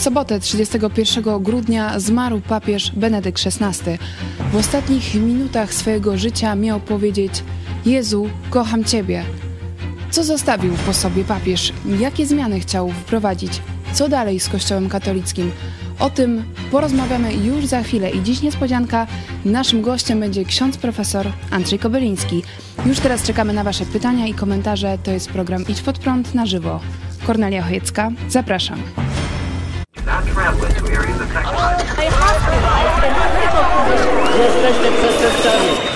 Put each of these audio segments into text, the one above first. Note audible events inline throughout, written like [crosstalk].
sobotę 31 grudnia zmarł papież Benedykt XVI. W ostatnich minutach swojego życia miał powiedzieć: Jezu, kocham Ciebie. Co zostawił po sobie papież? Jakie zmiany chciał wprowadzić? Co dalej z Kościołem katolickim? O tym porozmawiamy już za chwilę i dziś niespodzianka. Naszym gościem będzie ksiądz profesor Andrzej Kobyliński. Już teraz czekamy na Wasze pytania i komentarze. To jest program Idź Pod Prąd na żywo. Kornelia Chojecka, zapraszam. railway to areas and by... I hospitalized in critical condition. This.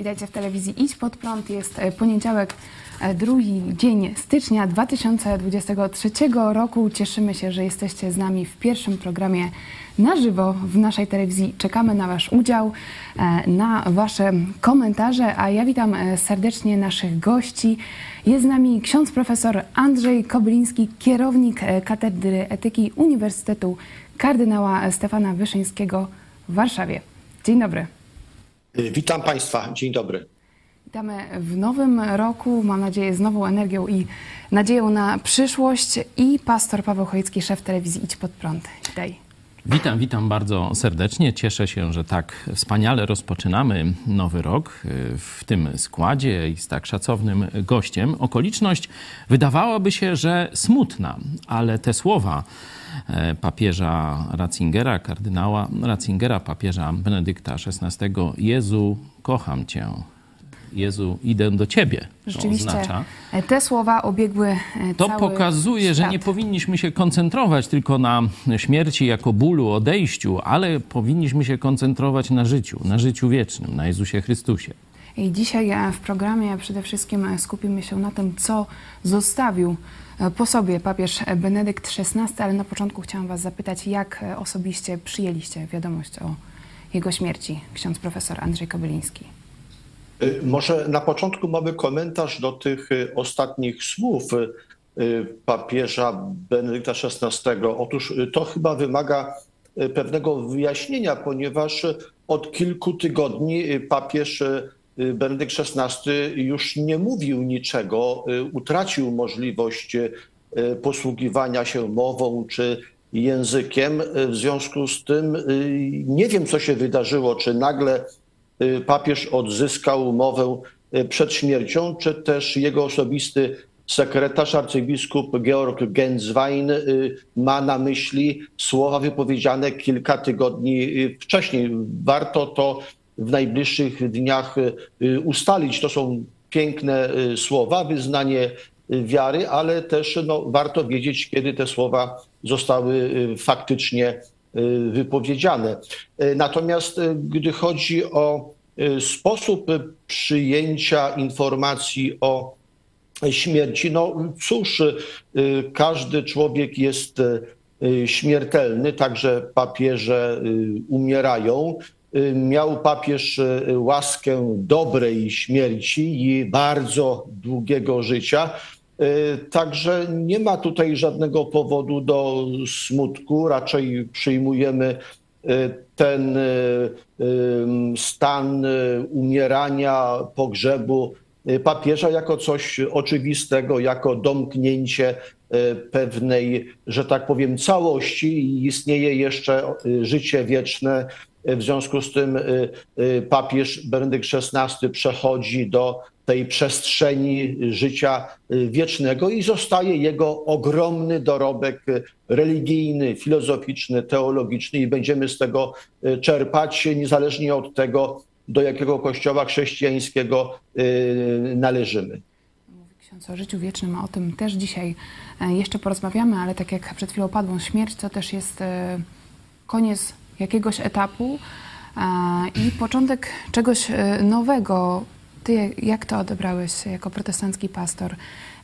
Witajcie w telewizji Idź Pod Prąd. Jest e, poniedziałek, e, drugi dzień stycznia 2023 roku. Cieszymy się, że jesteście z nami w pierwszym programie na żywo w naszej telewizji. Czekamy na Wasz udział, e, na Wasze komentarze, a ja witam serdecznie naszych gości. Jest z nami ksiądz profesor Andrzej Kobliński, kierownik Katedry Etyki Uniwersytetu kardynała Stefana Wyszyńskiego w Warszawie. Dzień dobry. Witam Państwa, dzień dobry. Witamy w nowym roku, mam nadzieję z nową energią i nadzieją na przyszłość i pastor Paweł Chojecki, szef telewizji Idź Pod Prąd. Witaj. Witam, witam bardzo serdecznie. Cieszę się, że tak wspaniale rozpoczynamy nowy rok y, w tym składzie i z tak szacownym gościem. Okoliczność wydawałoby się, że smutna, ale te słowa papieża Ratzingera, kardynała Ratzingera, papieża Benedykta XVI, Jezu, kocham Cię. Jezu, idę do Ciebie. Rzeczywiście, oznacza. te słowa obiegły e, To pokazuje, świat. że nie powinniśmy się koncentrować tylko na śmierci jako bólu, odejściu, ale powinniśmy się koncentrować na życiu, na życiu wiecznym, na Jezusie Chrystusie. I dzisiaj e, w programie przede wszystkim e, skupimy się na tym, co zostawił po sobie papież Benedykt XVI, ale na początku chciałam Was zapytać, jak osobiście przyjęliście wiadomość o jego śmierci, ksiądz profesor Andrzej Kobyliński. Y, może na początku mamy komentarz do tych ostatnich słów papieża Benedykta XVI. Otóż to chyba wymaga pewnego wyjaśnienia, ponieważ od kilku tygodni papież Benedykt XVI już nie mówił niczego, utracił możliwość posługiwania się mową czy językiem. W związku z tym nie wiem, co się wydarzyło, czy nagle Y, papież odzyskał umowę y, przed śmiercią, czy też jego osobisty sekretarz, arcybiskup Georg Genswein y, ma na myśli słowa wypowiedziane kilka tygodni wcześniej. Warto to w najbliższych dniach ustalić. To są piękne słowa, wyznanie wiary, ale też no, warto wiedzieć, kiedy te słowa zostały faktycznie Y, wypowiedziane. Y, natomiast y, gdy chodzi o sposób przyjęcia informacji o śmierci, no cóż, każdy człowiek jest śmiertelny, także papieże umierają. Miał papież łaskę dobrej śmierci i bardzo długiego życia. E, także nie ma tutaj żadnego powodu do smutku. Raczej przyjmujemy e, ten e, stan umierania, pogrzebu papieża jako coś oczywistego, jako domknięcie pewnej, że tak powiem, całości i istnieje jeszcze życie wieczne. W związku z tym papież Benedykt XVI przechodzi do tej przestrzeni życia y, wiecznego i zostaje jego ogromny dorobek religijny, filozoficzny, teologiczny i będziemy z tego y, czerpać niezależnie od tego, do jakiego kościoła chrześcijańskiego y, należymy. Ksiądz o życiu wiecznym, o tym też dzisiaj e, jeszcze porozmawiamy, ale tak jak przed chwilą padło, śmierć to też jest e, koniec jakiegoś etapu e, i początek czegoś nowego. Ty jak to odebrałeś jako protestancki pastor?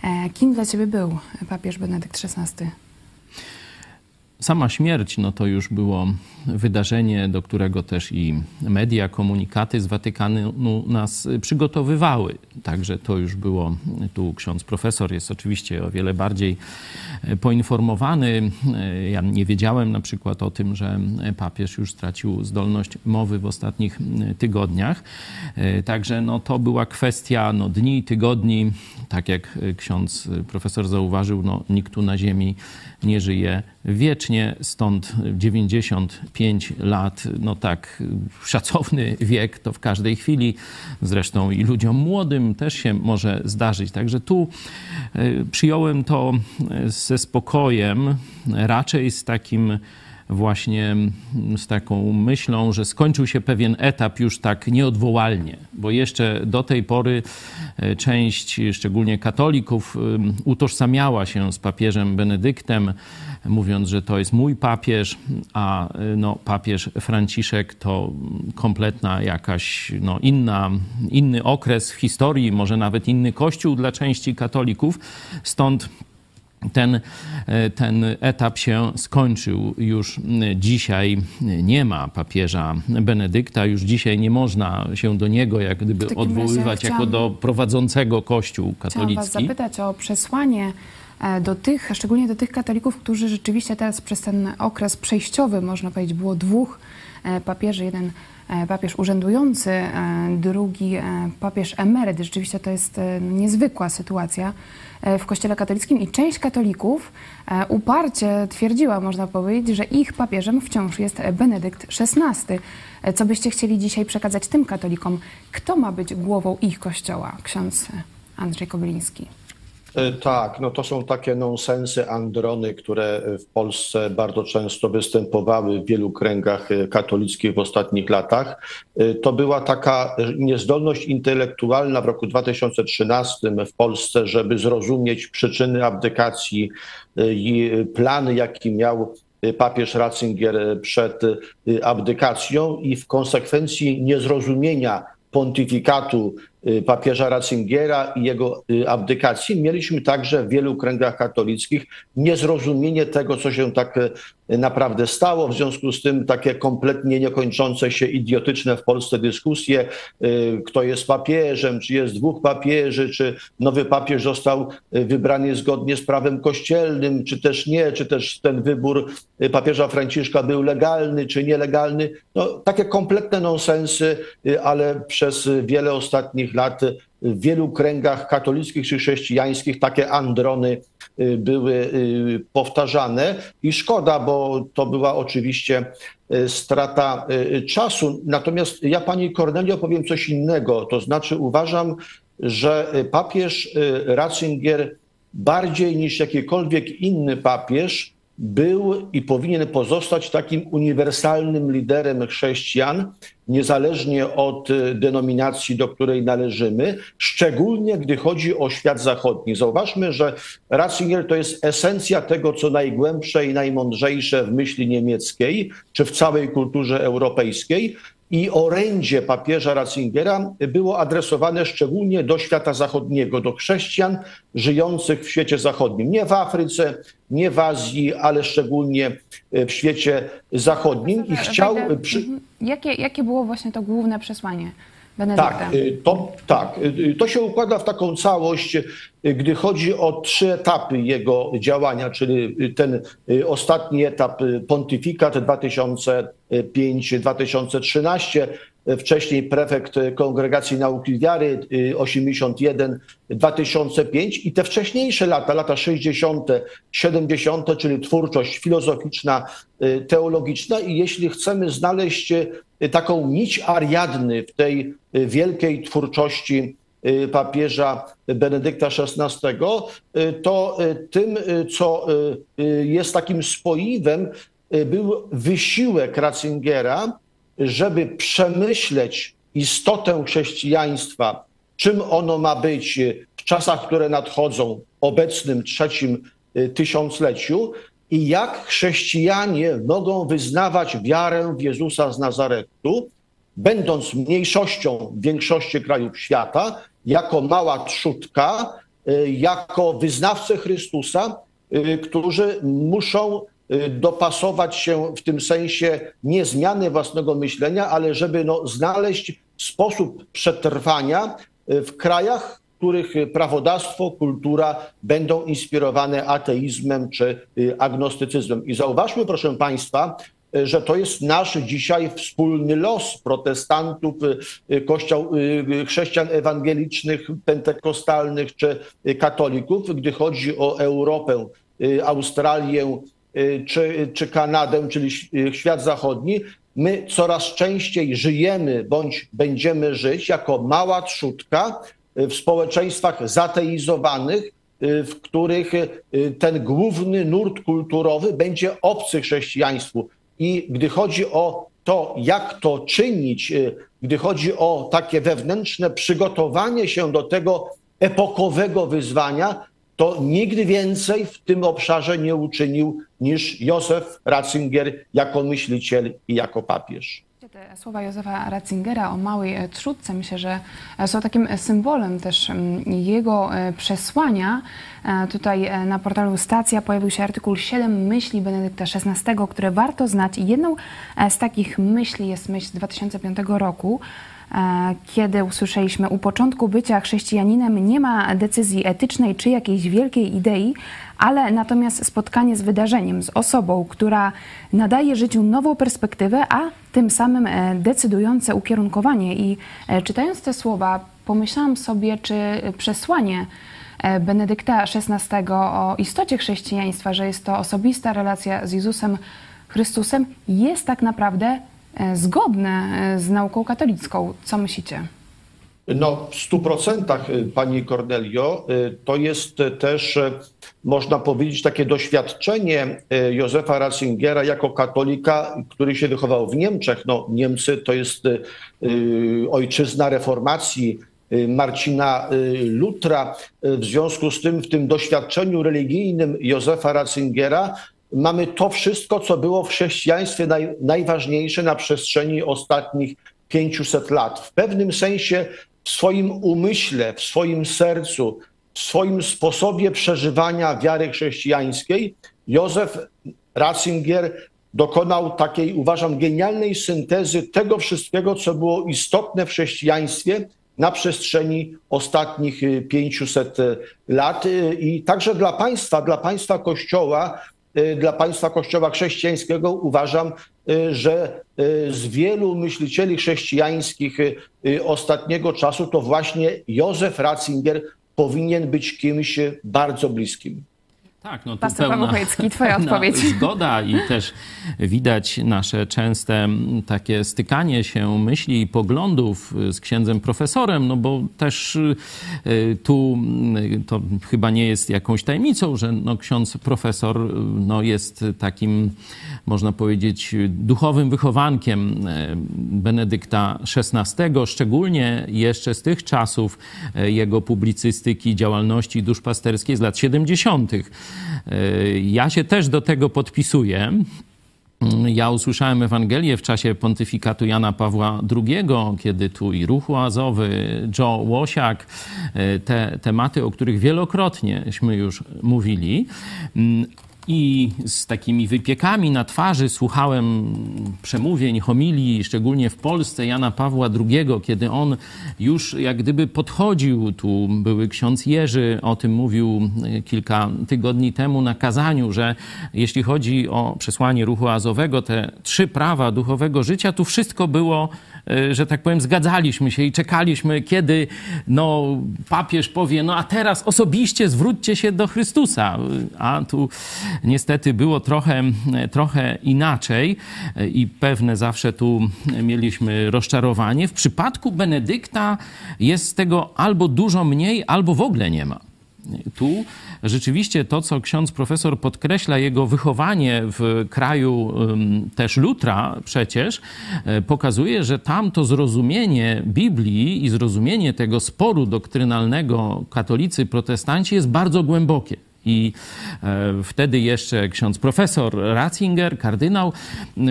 E, kim dla ciebie był papież Benedykt XVI? Sama śmierć, no to już było wydarzenie, do którego też i media, komunikaty z Watykanu nas przygotowywały. Także to już było, tu ksiądz profesor jest oczywiście o wiele bardziej poinformowany. Ja nie wiedziałem na przykład o tym, że papież już stracił zdolność mowy w ostatnich tygodniach. Także no, to była kwestia no, dni, tygodni. Tak jak ksiądz profesor zauważył, no, nikt tu na ziemi nie żyje wiecznie, stąd 95 lat, no tak, szacowny wiek to w każdej chwili, zresztą i ludziom młodym też się może zdarzyć. Także tu e, przyjąłem to ze spokojem, raczej z takim właśnie z taką myślą, że skończył się pewien etap już tak nieodwołalnie, bo jeszcze do tej pory e, część, szczególnie katolików, utożsamiała się z papieżem Benedyktem, mówiąc, że to jest mój papież, a e, no, papież Franciszek to kompletna jakaś no, inna, inny okres w historii, może nawet inny kościół dla części katolików. Stąd ten, e, ten etap się skończył. Już dzisiaj nie ma papieża Benedykta, już dzisiaj nie można się do niego jak gdyby odwoływać jako do prowadzącego Kościół katolicki. Chciałam was zapytać o przesłanie e, do tych, szczególnie do tych katolików, którzy rzeczywiście teraz przez ten okres przejściowy, można powiedzieć, było dwóch e, papieży, jeden papież urzędujący, drugi papież emeryt. Rzeczywiście to jest niezwykła sytuacja. E, w Kościele katolickim i część katolików e, uparcie twierdziła, można powiedzieć, że ich papieżem wciąż jest Benedykt XVI. E, co byście chcieli dzisiaj przekazać tym katolikom? Kto ma być głową ich kościoła? Ksiądz Andrzej Kobyliński. E, tak, no to są takie nonsensy, androny, które w Polsce bardzo często występowały w wielu kręgach e, katolickich w ostatnich latach. E, to była taka niezdolność intelektualna w roku 2013 w Polsce, żeby zrozumieć przyczyny abdykacji i plany, jaki miał papież Ratzinger przed abdykacją i w konsekwencji niezrozumienia pontyfikatu papieża Ratzingera i jego y, abdykacji, mieliśmy także w wielu kręgach katolickich niezrozumienie tego, co się tak y, naprawdę stało. W związku z tym takie kompletnie niekończące się idiotyczne w Polsce dyskusje, kto jest papieżem, czy jest dwóch papieży, czy nowy papież został wybrany zgodnie z prawem kościelnym, czy też nie, czy też ten wybór papieża Franciszka był legalny, czy nielegalny. No, takie kompletne nonsensy, ale przez wiele ostatnich lat w wielu kręgach katolickich czy chrześcijańskich takie androny y, były y, powtarzane i szkoda, bo to była oczywiście y, strata czasu. Natomiast ja pani Kornelio powiem coś innego, to znaczy uważam, że papież Ratzinger bardziej niż jakikolwiek inny papież był i powinien pozostać takim uniwersalnym liderem chrześcijan, niezależnie od y, denominacji, do której należymy, szczególnie gdy chodzi o świat zachodni. Zauważmy, że Ratzinger to jest esencja tego, co najgłębsze i najmądrzejsze w myśli niemieckiej, czy w całej kulturze europejskiej i orędzie papieża Ratzingera było adresowane szczególnie do świata zachodniego, do chrześcijan żyjących w świecie zachodnim. Nie w Afryce, nie w Azji, ale szczególnie w świecie zachodnim. I chciał. Przy... Mhm. Jakie, jakie było właśnie to główne przesłanie? Tak, y, to, tak, y, to się układa w taką całość, y, gdy chodzi o trzy etapy jego działania, czyli ten ostatni etap pontyfikat 2005-2013, wcześniej prefekt Kongregacji Nauki Wiary 81-2005 i te wcześniejsze lata, lata 60., 70., czyli twórczość filozoficzna, teologiczna i jeśli chcemy znaleźć taką nić Ariadny w tej wielkiej twórczości papieża Benedykta XVI, to tym, co jest takim spoiwem, był wysiłek Ratzingera, żeby przemyśleć istotę chrześcijaństwa, czym ono ma być w czasach, które nadchodzą, obecnym trzecim tysiącleciu, i jak chrześcijanie mogą wyznawać wiarę w Jezusa z Nazaretu, będąc mniejszością w większości krajów świata, jako mała trzutka, y, jako wyznawcy Chrystusa, y, którzy muszą dopasować się w tym sensie nie zmiany własnego myślenia, ale żeby no, znaleźć sposób przetrwania w krajach, których prawodawstwo, kultura będą inspirowane ateizmem czy agnostycyzmem. I zauważmy, proszę Państwa, że to jest nasz dzisiaj wspólny los protestantów, kościoł, chrześcijan ewangelicznych, pentekostalnych czy katolików, gdy chodzi o Europę, Australię czy, czy Kanadę, czyli świat zachodni. My coraz częściej żyjemy bądź będziemy żyć jako mała trzutka w społeczeństwach zateizowanych, w których ten główny nurt kulturowy będzie obcy chrześcijaństwu. I gdy chodzi o to, jak to czynić, gdy chodzi o takie wewnętrzne przygotowanie się do tego epokowego wyzwania, to nigdy więcej w tym obszarze nie uczynił niż Józef Ratzinger jako myśliciel i jako papież. Te słowa Józefa Ratzingera o małej e, trzutce myślę, że e, są takim symbolem też jego e, przesłania. Tutaj na portalu Stacja pojawił się artykuł 7 myśli Benedykta XVI, które warto znać. Jedną z takich myśli jest myśl z 2005 roku, kiedy usłyszeliśmy u początku bycia chrześcijaninem nie ma decyzji etycznej czy jakiejś wielkiej idei, ale natomiast spotkanie z wydarzeniem, z osobą, która nadaje życiu nową perspektywę, a tym samym e, decydujące ukierunkowanie. I e, czytając te słowa, pomyślałam sobie, czy przesłanie e, Benedykta XVI o istocie chrześcijaństwa, że jest to osobista relacja z Jezusem Chrystusem, jest tak naprawdę zgodne z nauką katolicką. Co myślicie? No, w stu procentach, y, pani Cornelio, to jest też, można powiedzieć, takie doświadczenie Józefa Ratzingera jako katolika, który się wychował w Niemczech. No, Niemcy to jest ojczyzna reformacji, Marcina Lutra. W związku z tym, w tym doświadczeniu religijnym Józefa Ratzingera mamy to wszystko, co było w chrześcijaństwie naj, najważniejsze na przestrzeni ostatnich 500 lat. W pewnym sensie w swoim umyśle, w swoim sercu, w swoim sposobie przeżywania wiary chrześcijańskiej, Józef Ratzinger dokonał takiej, uważam, genialnej syntezy tego wszystkiego, co było istotne w chrześcijaństwie na przestrzeni ostatnich 500 lat. I także dla państwa, dla państwa Kościoła, dla państwa Kościoła chrześcijańskiego uważam, Y, że y, z wielu myślicieli chrześcijańskich y, ostatniego czasu to właśnie Józef Ratzinger powinien być kimś bardzo bliskim. Tak, no Pastor pełna, twoja [laughs] odpowiedź. Zgoda i też widać nasze częste takie stykanie się myśli i poglądów z księdzem profesorem, no bo też tu to chyba nie jest jakąś tajemnicą, że no ksiądz profesor no jest takim można powiedzieć, duchowym wychowankiem Benedykta XVI, szczególnie jeszcze z tych czasów jego publicystyki, działalności duszpasterskiej z lat 70. E, ja się też do tego podpisuję. Ja usłyszałem Ewangelię w czasie pontyfikatu Jana Pawła II, kiedy tu i ruch łazowy, Joe Łosiak, te tematy, o których wielokrotnieśmy już mówili, i z takimi wypiekami na twarzy słuchałem przemówień, homilii, szczególnie w Polsce Jana Pawła II, kiedy on już jak gdyby podchodził, tu były ksiądz Jerzy, o tym mówił kilka tygodni temu na kazaniu, że jeśli chodzi o przesłanie ruchu azowego, te trzy prawa duchowego życia, tu wszystko było E, że tak powiem, zgadzaliśmy się i czekaliśmy, kiedy no, papież powie, no a teraz osobiście zwróćcie się do Chrystusa. A tu niestety było trochę, trochę inaczej i pewne zawsze tu mieliśmy rozczarowanie. W przypadku Benedykta jest tego albo dużo mniej, albo w ogóle nie ma. Tu rzeczywiście to, co ksiądz profesor podkreśla, jego wychowanie w kraju też Lutra przecież, e, pokazuje, że tam to zrozumienie Biblii i zrozumienie tego sporu doktrynalnego katolicy, protestanci jest bardzo głębokie. I e, wtedy jeszcze ksiądz profesor Ratzinger, kardynał,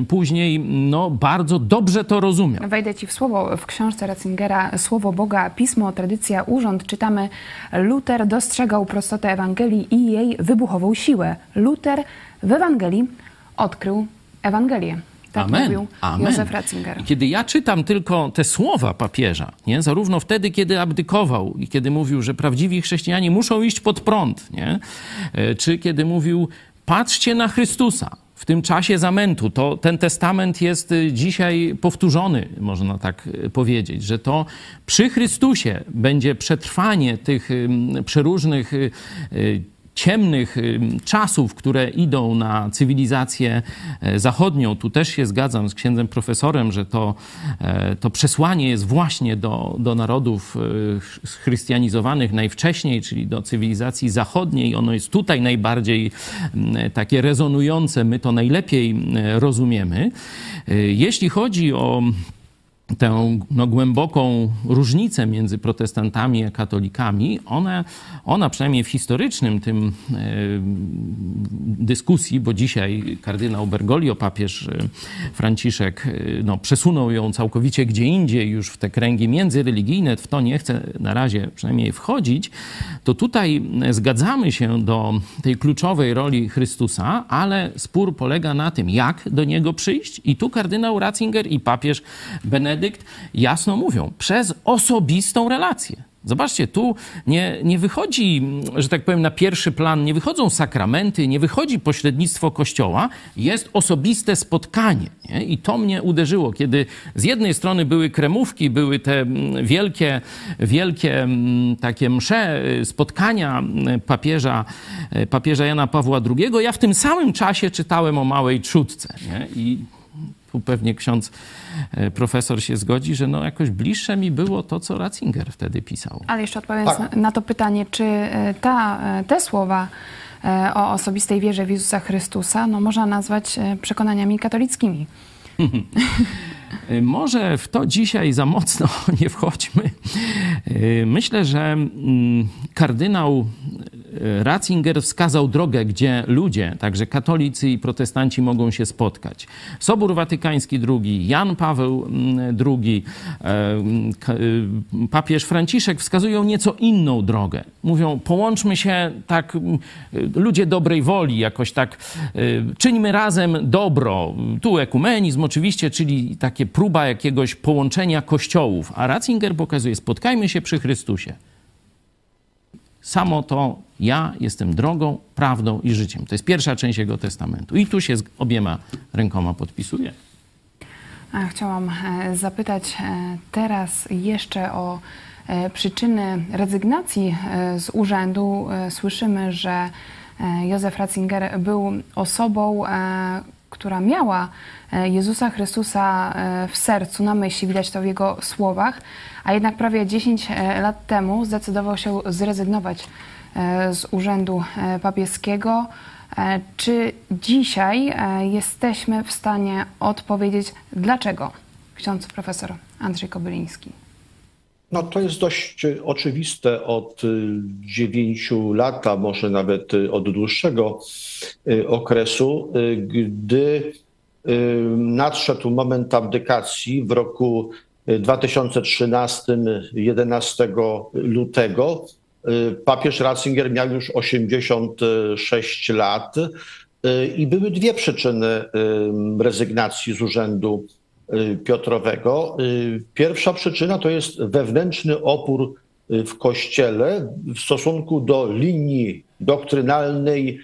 później no, bardzo dobrze to rozumiał. Wejdę ci w słowo. W książce Ratzingera Słowo Boga, Pismo, Tradycja, Urząd czytamy Luther dostrzegał prostotę Ewangelii i jej wybuchową siłę. Luther w Ewangelii odkrył Ewangelię. Tak Amen. mówił Amen. Józef Ratzinger. Kiedy ja czytam tylko te słowa papieża, nie? zarówno wtedy, kiedy abdykował i kiedy mówił, że prawdziwi chrześcijanie muszą iść pod prąd, nie? E, czy kiedy mówił, patrzcie na Chrystusa, w tym czasie zamętu. To, ten testament jest y, dzisiaj powtórzony, można tak y, powiedzieć, że to przy Chrystusie będzie przetrwanie tych przeróżnych ciemnych czasów, które idą na cywilizację e, zachodnią. Tu też się zgadzam z księdzem profesorem, że to, e, to przesłanie jest właśnie do, do narodów e, chrystianizowanych najwcześniej, czyli do cywilizacji zachodniej. Ono jest tutaj najbardziej takie rezonujące, my to najlepiej rozumiemy. Jeśli chodzi o tę no, głęboką różnicę między protestantami a katolikami, ona, ona przynajmniej w historycznym tym e, dyskusji, bo dzisiaj kardynał Bergoglio, papież e, Franciszek, e, no, przesunął ją całkowicie gdzie indziej, już w te kręgi międzyreligijne, w to nie chcę na razie przynajmniej wchodzić, to tutaj zgadzamy się do tej kluczowej roli Chrystusa, ale spór polega na tym, jak do niego przyjść. I tu kardynał Ratzinger i papież Benedykt Jasno mówią, przez osobistą relację. Zobaczcie, tu nie, nie wychodzi, że tak powiem, na pierwszy plan, nie wychodzą sakramenty, nie wychodzi pośrednictwo Kościoła, jest osobiste spotkanie. Nie? I to mnie uderzyło, kiedy z jednej strony były kremówki, były te mm, wielkie, wielkie mm, takie msze, spotkania mm, papieża, papieża Jana Pawła II. Ja w tym samym czasie czytałem o małej trzódce. I tu pewnie ksiądz e, profesor się zgodzi, że no jakoś bliższe mi było to, co Ratzinger wtedy pisał. Ale jeszcze odpowiadając tak. na, na, to pytanie, czy e, ta, e, te słowa o osobistej wierze w Jezusa Chrystusa no, można nazwać przekonaniami katolickimi? [laughs] Może w to dzisiaj za mocno [laughs] nie wchodźmy. Myślę, że mm, kardynał Ratzinger wskazał drogę, gdzie ludzie, także katolicy i protestanci mogą się spotkać. Sobór Watykański II, Jan Paweł II, e, y, papież Franciszek wskazują nieco inną drogę. Mówią, połączmy się tak, ludzie dobrej woli, jakoś tak, y, czyńmy razem dobro. Tu ekumenizm oczywiście, czyli takie próba jakiegoś połączenia kościołów. A Ratzinger pokazuje, spotkajmy się przy Chrystusie. Samo to ja jestem drogą, prawdą i życiem. To jest pierwsza część Jego testamentu. I tu się z obiema rękoma podpisuje. Chciałam e, zapytać e, teraz jeszcze o e, przyczyny rezygnacji z urzędu. Słyszymy, że Józef Ratzinger był osobą, która miała Jezusa Chrystusa w sercu, na myśli, widać to w jego słowach, a jednak prawie 10 lat temu zdecydował się zrezygnować E, z urzędu e, papieskiego. E, czy dzisiaj jesteśmy w stanie odpowiedzieć, dlaczego? Ksiądz profesor Andrzej Kobyliński. No to jest dość oczywiste od dziewięciu lat, a może nawet od dłuższego okresu, gdy nadszedł moment abdykacji w roku 2013-11 lutego. Y, papież Ratzinger miał już 86 lat y, i były dwie przyczyny y, rezygnacji z urzędu Piotrowego. Pierwsza przyczyna to jest wewnętrzny opór w Kościele w stosunku do linii doktrynalnej,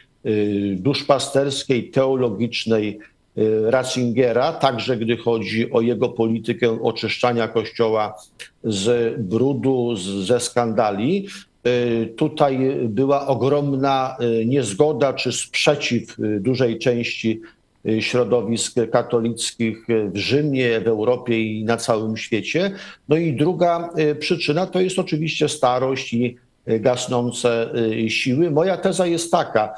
duszpasterskiej, teologicznej Ratzingera, także gdy chodzi o jego politykę oczyszczania Kościoła z brudu, ze skandali, Y, tutaj była ogromna y, niezgoda czy sprzeciw y, dużej części środowisk katolickich w Rzymie, w Europie i na całym świecie. No i druga przyczyna to jest oczywiście starość i gasnące siły. Moja teza jest taka,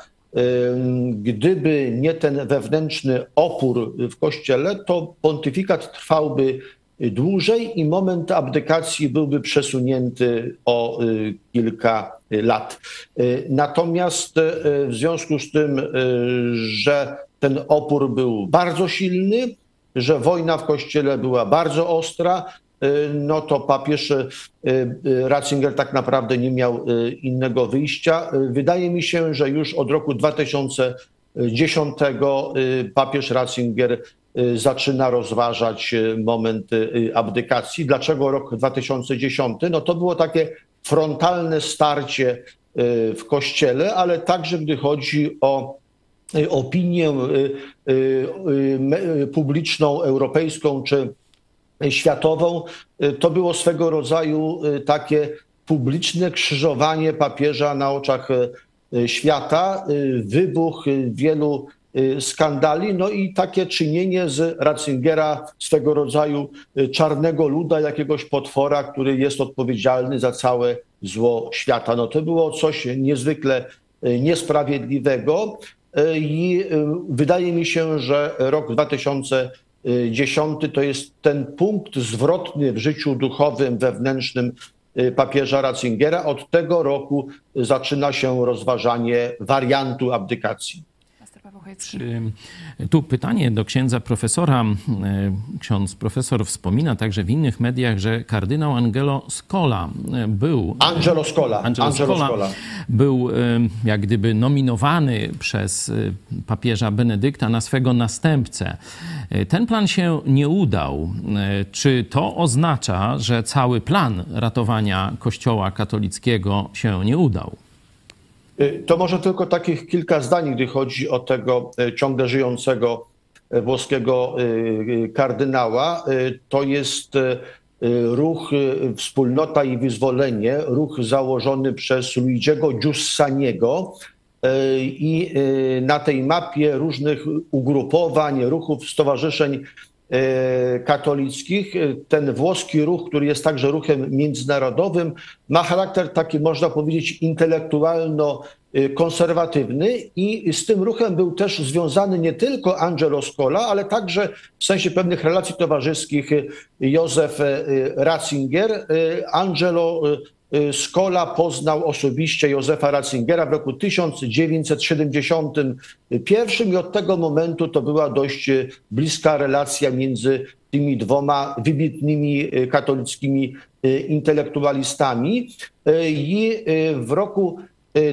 gdyby nie ten wewnętrzny opór w Kościele, to pontyfikat trwałby dłużej i moment abdykacji byłby przesunięty o y, kilka lat. Y, natomiast y, w związku z tym, że ten opór był bardzo silny, że wojna w kościele była bardzo ostra, no to papież Ratzinger tak naprawdę nie miał innego wyjścia. Wydaje mi się, że już od roku 2000 papież Ratzinger zaczyna rozważać moment abdykacji. Dlaczego rok 2010? No to było takie frontalne starcie w kościele, ale także gdy chodzi o opinię publiczną, europejską czy światową, to było swego rodzaju takie publiczne krzyżowanie papieża na oczach świata, wybuch wielu skandali, no i takie czynienie z Ratzingera swego rodzaju czarnego luda, jakiegoś potwora, który jest odpowiedzialny za całe zło świata. No to było coś niezwykle niesprawiedliwego i wydaje mi się, że rok 2010 to jest ten punkt zwrotny w życiu duchowym, wewnętrznym papieża Ratzingera. Od tego roku zaczyna się rozważanie wariantu abdykacji. Tu pytanie do księdza profesora. Ksiądz profesor wspomina także w innych mediach, że kardynał Angelo Scola był... Angelo Scola. Angelo, Angelo Scola, Scola. był jak gdyby nominowany przez papieża Benedykta na swego następcę. Ten plan się nie udał. Czy to oznacza, że cały plan ratowania Kościoła katolickiego się nie udał? To może tylko takich kilka zdań, gdy chodzi o tego ciągle żyjącego włoskiego kardynała. To jest ruch Wspólnota i Wyzwolenie, ruch założony przez Luigiego Giussaniego i na tej mapie różnych ugrupowań, ruchów, stowarzyszeń katolickich. Ten włoski ruch, który jest także ruchem międzynarodowym, ma charakter taki, można powiedzieć, intelektualno-konserwatywny i z tym ruchem był też związany nie tylko Angelo Scola, ale także w sensie pewnych relacji towarzyskich Józef Ratzinger. Angelo Scola poznał osobiście Józefa Ratzingera w roku 1971 i od tego momentu to była dość bliska relacja między tymi dwoma wybitnymi katolickimi intelektualistami. I w roku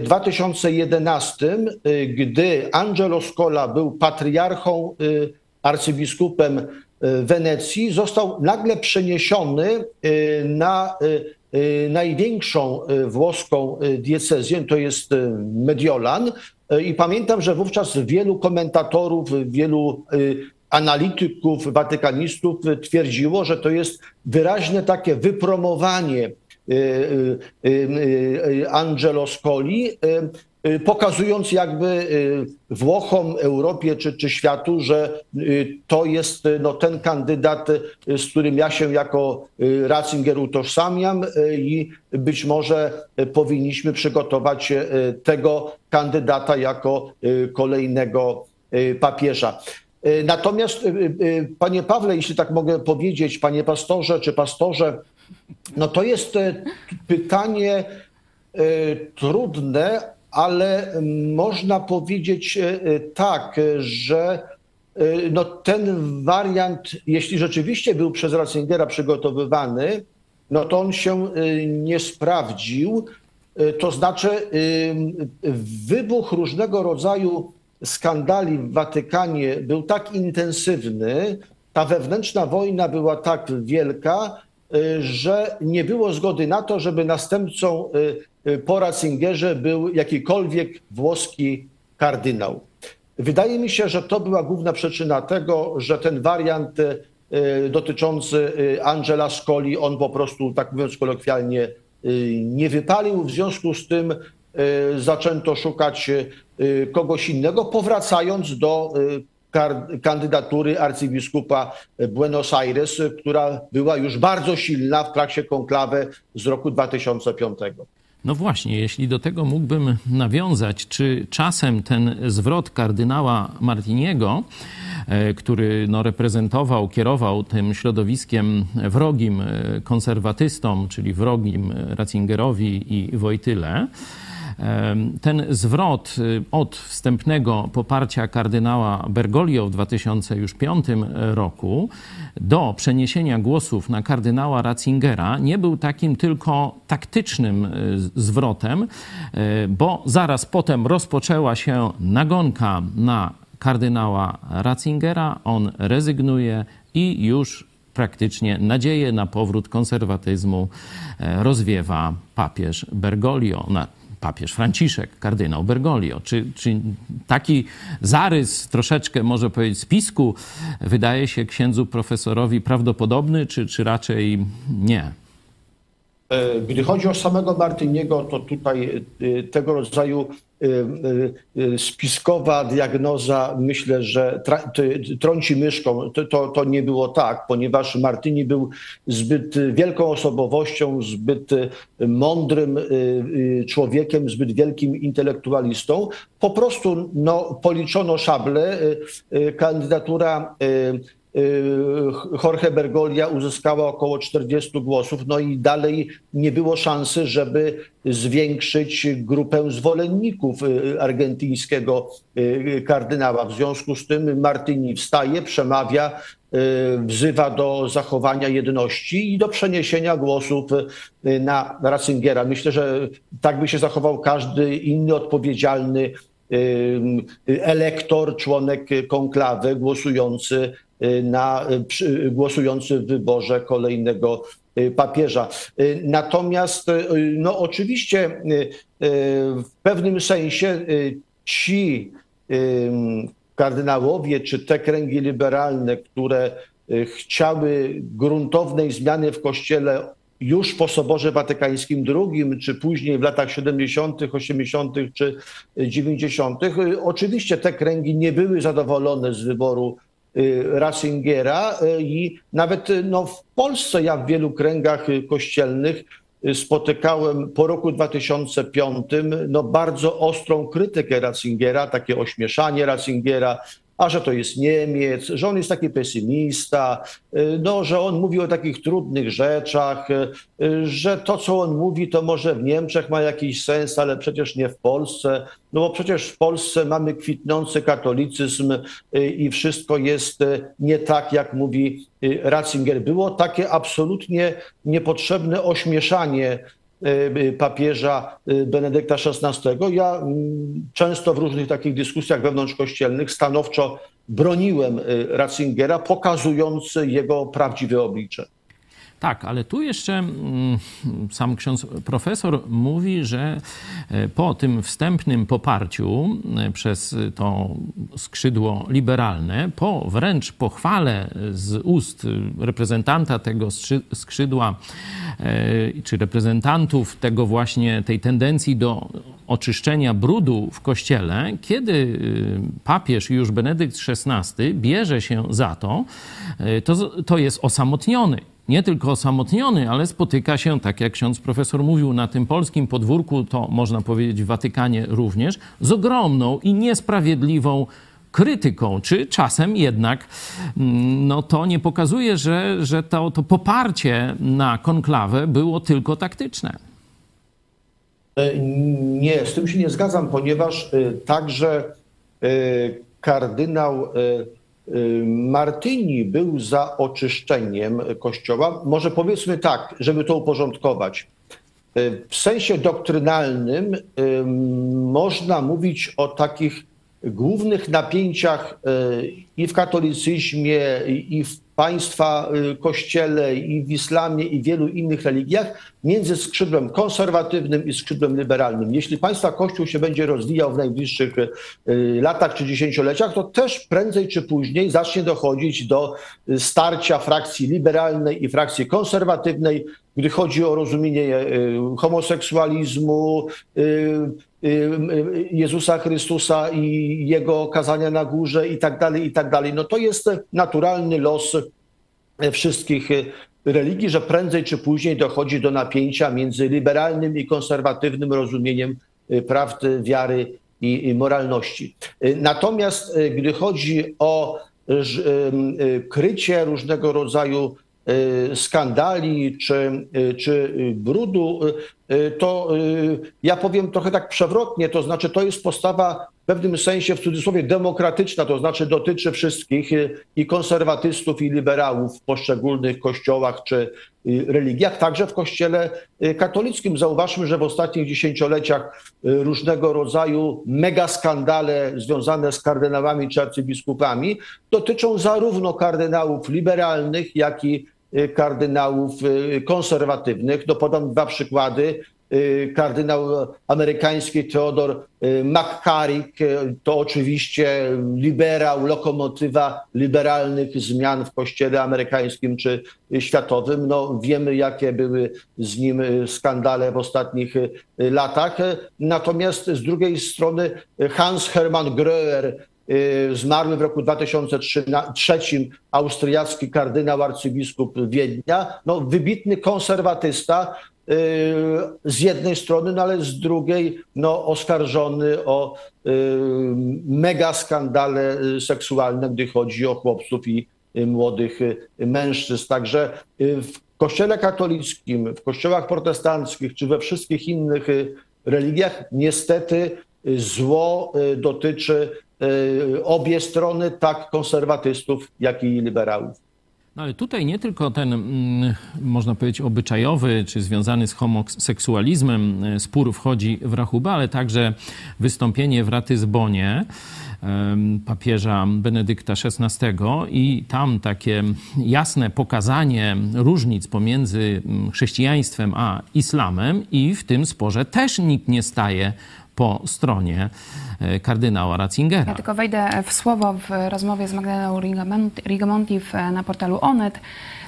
2011, gdy Angelo Scola był patriarchą, arcybiskupem Wenecji, został nagle przeniesiony na największą włoską diecezję, to jest Mediolan. I pamiętam, że wówczas wielu komentatorów, wielu analityków, watykanistów twierdziło, że to jest wyraźne takie wypromowanie Angelo Scoli, pokazując jakby Włochom, Europie czy, czy światu, że to jest no, ten kandydat, z którym ja się jako Ratzinger utożsamiam i być może powinniśmy przygotować tego kandydata jako kolejnego papieża. Natomiast, panie Pawle, jeśli tak mogę powiedzieć, panie pastorze czy pastorze, no to jest pytanie trudne, ale można powiedzieć tak, że no ten wariant, jeśli rzeczywiście był przez Ratzingera przygotowywany, no to on się nie sprawdził. To znaczy wybuch różnego rodzaju skandali w Watykanie był tak intensywny, ta wewnętrzna wojna była tak wielka, że nie było zgody na to, żeby następcą po Ratzingerze był jakikolwiek włoski kardynał. Wydaje mi się, że to była główna przyczyna tego, że ten wariant dotyczący Angela Scoli, on po prostu, tak mówiąc kolokwialnie, nie wypalił. W związku z tym zaczęto szukać kogoś innego, powracając do kandydatury arcybiskupa Buenos Aires, która była już bardzo silna w trakcie konklawy z roku 2005. No właśnie, jeśli do tego mógłbym nawiązać, czy czasem ten zwrot kardynała Martiniego, który no, reprezentował, kierował tym środowiskiem wrogim konserwatystom, czyli wrogim Ratzingerowi i Wojtyle, Ten zwrot od wstępnego poparcia kardynała Bergoglio w 2005 roku do przeniesienia głosów na kardynała Ratzingera nie był takim tylko taktycznym zwrotem, bo zaraz potem rozpoczęła się nagonka na kardynała Ratzingera, on rezygnuje i już praktycznie nadzieję na powrót konserwatyzmu e, rozwiewa papież Bergoglio, papież Franciszek, kardynał Bergoglio. Czy, czy taki zarys troszeczkę, może powiedzieć, spisku wydaje się księdzu profesorowi prawdopodobny, czy, czy raczej nie? E, gdy chodzi o samego Martyniego, to tutaj e, tego rodzaju e, spiskowa diagnoza, myślę, że trąci myszką. To, to, nie było tak, ponieważ Martyni był zbyt wielką osobowością, zbyt mądrym człowiekiem, zbyt wielkim intelektualistą. Po prostu no, policzono szable. Kandydatura Jorge Bergolia uzyskała około 40 głosów, no i dalej nie było szansy, żeby zwiększyć grupę zwolenników y, argentyńskiego y, kardynała. W związku z tym Martyni wstaje, przemawia, wzywa do zachowania jedności i do przeniesienia głosów na Ratzingera. Myślę, że tak by się zachował każdy inny odpowiedzialny elektor, członek konklawy głosujący na głosujący w wyborze kolejnego y, papieża. Y, natomiast y, no oczywiście w pewnym sensie ci kardynałowie czy te kręgi liberalne, które chciały gruntownej zmiany w kościele już po Soborze Watykańskim II, czy później w latach 70., 80. czy 90., oczywiście te kręgi nie były zadowolone z wyboru Y, Ratzingera y, i nawet y, no, w Polsce ja w wielu kręgach kościelnych spotykałem po roku 2005 no, bardzo ostrą krytykę Ratzingera, takie ośmieszanie Ratzingera, a że to jest Niemiec, że on jest taki pesymista, y, no, że on mówi o takich trudnych rzeczach, y, że to, co on mówi, to może w Niemczech ma jakiś sens, ale przecież nie w Polsce, no bo przecież w Polsce mamy kwitnący katolicyzm y, i wszystko jest nie tak, jak mówi Ratzinger. Było takie absolutnie niepotrzebne ośmieszanie Y, papieża y, Benedykta XVI. Ja mm, często w różnych takich dyskusjach wewnątrzkościelnych stanowczo broniłem y, Ratzingera, pokazując jego prawdziwe oblicze. Tak, ale tu jeszcze mm, sam ksiądz profesor mówi, że e, po tym wstępnym poparciu e, przez to skrzydło liberalne, po wręcz pochwale z ust reprezentanta tego skrzydła, e, czy reprezentantów tego właśnie, tej tendencji do oczyszczenia brudu w kościele, kiedy papież już Benedykt XVI bierze się za to, to, to jest osamotniony nie tylko osamotniony, ale spotyka się, tak jak ksiądz profesor mówił, na tym polskim podwórku, to można powiedzieć w Watykanie również, z ogromną i niesprawiedliwą krytyką, czy czasem jednak mm, no to nie pokazuje, że, że to, to poparcie na konklawę było tylko taktyczne. E, nie, z tym się nie zgadzam, ponieważ e, także e, kardynał Martyni był za oczyszczeniem Kościoła. Może powiedzmy tak, żeby to uporządkować. W sensie doktrynalnym można mówić o takich głównych napięciach i w katolicyzmie, i w państwa y, kościele i w islamie i wielu innych religiach między skrzydłem konserwatywnym i skrzydłem liberalnym. Jeśli państwa kościół się będzie rozwijał w najbliższych y, latach czy dziesięcioleciach, to też prędzej czy później zacznie dochodzić do y, starcia frakcji liberalnej i frakcji konserwatywnej, gdy chodzi o rozumienie homoseksualizmu, Jezusa Chrystusa i jego kazania na górze i tak dalej, i tak dalej. No to jest naturalny los wszystkich religii, że prędzej czy później dochodzi do napięcia między liberalnym i konserwatywnym rozumieniem prawdy, wiary i moralności. Natomiast gdy chodzi o krycie różnego rodzaju skandali czy, czy brudu, y, to y, ja powiem trochę tak przewrotnie, to znaczy to jest postawa pewnym sensie w cudzysłowie demokratyczna, to znaczy dotyczy wszystkich i konserwatystów, i liberałów w poszczególnych kościołach czy religiach, także w kościele katolickim. Zauważmy, że w ostatnich dziesięcioleciach różnego rodzaju megaskandale związane z kardynałami czy arcybiskupami dotyczą zarówno kardynałów liberalnych, jak i Y, kardynałów y, konserwatywnych. No podam dwa przykłady. Y, kardynał amerykański Theodor McCarrick to oczywiście liberał, lokomotywa liberalnych zmian w kościele amerykańskim czy światowym. No, wiemy, jakie były z nim skandale w ostatnich latach. Natomiast z drugiej strony Hans Hermann Gröer, Y, zmarły w roku 2003 austriacki kardynał arcybiskup Wiednia, no, wybitny konserwatysta y, z jednej strony, no ale z drugiej no, oskarżony o y, mega skandale seksualne, gdy chodzi o chłopców i młodych mężczyzn. Także w kościele katolickim, w kościołach protestanckich czy we wszystkich innych religiach niestety zło dotyczy Y, obie strony, tak konserwatystów, jak i liberałów. No ale tutaj nie tylko ten, mm, można powiedzieć, obyczajowy czy związany z homoseksualizmem y, spór wchodzi w rachubę, ale także wystąpienie w Ratyzbonie papieża Benedykta XVI i tam takie jasne pokazanie różnic pomiędzy mm, chrześcijaństwem a islamem i w tym sporze też nikt nie staje po stronie e, kardynała Ratzingera. Ja tylko wejdę w słowo w rozmowie z Magdaleną Rigamonti na portalu Onet.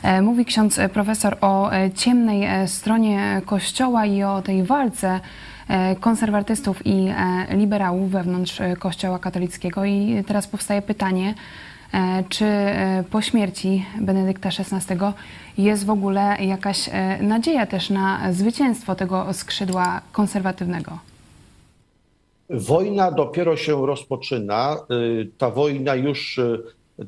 E, mówi ksiądz profesor o e, ciemnej stronie Kościoła i o tej walce konserwatystów i liberałów wewnątrz Kościoła katolickiego. I teraz powstaje pytanie, czy po śmierci Benedykta XVI jest w ogóle jakaś nadzieja też na zwycięstwo tego skrzydła konserwatywnego? Wojna dopiero się rozpoczyna. Y, ta wojna już y,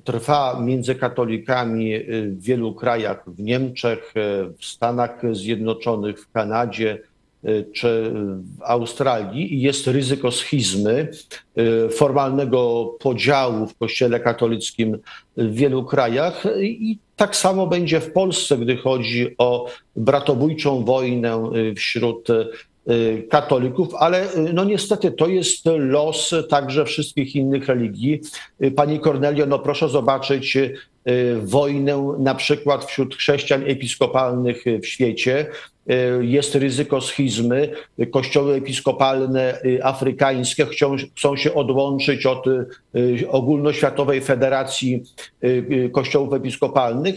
trwa między katolikami y, w wielu krajach, w Niemczech, w Stanach Zjednoczonych, w Kanadzie czy w Australii i jest ryzyko schizmy, formalnego podziału w Kościele katolickim w wielu krajach i tak samo będzie w Polsce, gdy chodzi o bratobójczą wojnę wśród katolików, ale y, no niestety to jest los także wszystkich innych religii. Y, pani Kornelio, no proszę zobaczyć wojnę na przykład wśród chrześcijan episkopalnych w świecie. E, jest ryzyko schizmy. Kościoły episkopalne y, afrykańskie chcą, chcą się odłączyć od y, ogólnoświatowej federacji y, kościołów episkopalnych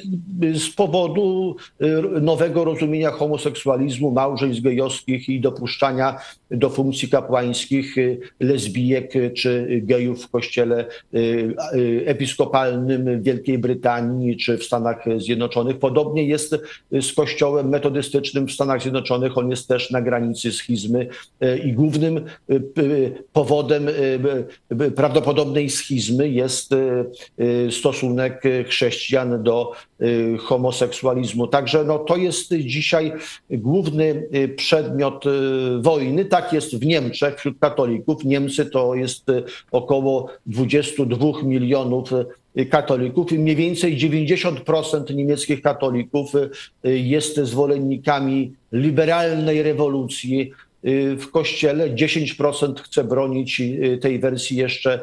z powodu nowego rozumienia homoseksualizmu, małżeństw gejowskich i dopuszczania do funkcji kapłańskich lesbijek czy gejów w kościele episkopalnym w Wielkiej Brytanii czy w Stanach Zjednoczonych. Podobnie jest z kościołem metodystycznym w Stanach Zjednoczonych, on jest też na granicy schizmy e, i głównym e, powodem e, prawdopodobnej schizmy jest stosunek chrześcijan do homoseksualizmu. Także no, to jest dzisiaj główny przedmiot wojny. Tak jest w Niemczech wśród katolików. Niemcy to jest około 22 milionów katolików mniej więcej 90% niemieckich katolików y, jest zwolennikami liberalnej rewolucji y, w kościele, 10% chce bronić y, tej wersji jeszcze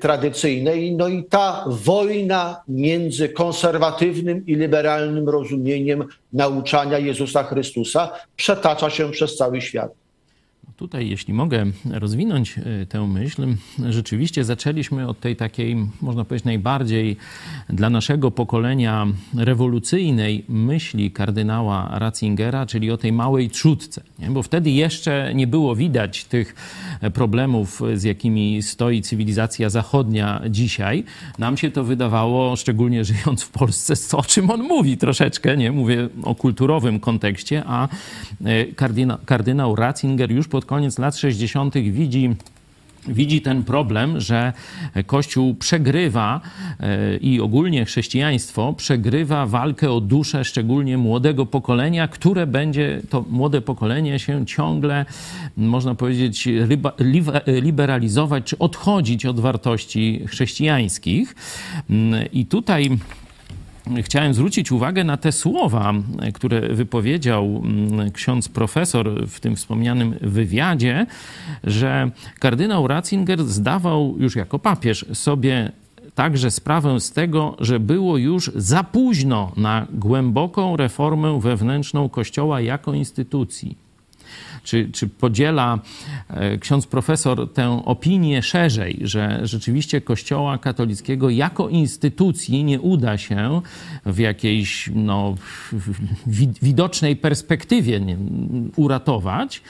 tradycyjnej. No i ta wojna między konserwatywnym i liberalnym rozumieniem nauczania Jezusa Chrystusa przetacza się przez cały świat. Tutaj, jeśli mogę rozwinąć e, tę myśl, rzeczywiście zaczęliśmy od tej takiej, można powiedzieć, najbardziej dla naszego pokolenia rewolucyjnej myśli kardynała Ratzingera, czyli o tej małej trzódce. Nie? Bo wtedy jeszcze nie było widać tych problemów, z jakimi stoi cywilizacja zachodnia dzisiaj. Nam się to wydawało, szczególnie żyjąc w Polsce, o czym on mówi troszeczkę, nie? Mówię o kulturowym kontekście, a e, kardynał, kardynał Ratzinger już pod koniec lat 60. widzi widzi ten problem, że Kościół przegrywa e, i ogólnie chrześcijaństwo przegrywa walkę o duszę, szczególnie młodego pokolenia, które będzie to młode pokolenie się ciągle, można powiedzieć, liberalizować czy odchodzić od wartości chrześcijańskich. Mm, I tutaj chciałem zwrócić uwagę na te słowa, które wypowiedział mm, ksiądz profesor w tym wspomnianym wywiadzie, że kardynał Ratzinger zdawał już jako papież sobie także sprawę z tego, że było już za późno na głęboką reformę wewnętrzną Kościoła jako instytucji czy, czy podziela e, ksiądz profesor tę opinię szerzej, że rzeczywiście Kościoła katolickiego jako instytucji nie uda się w jakiejś no, widocznej perspektywie uratować,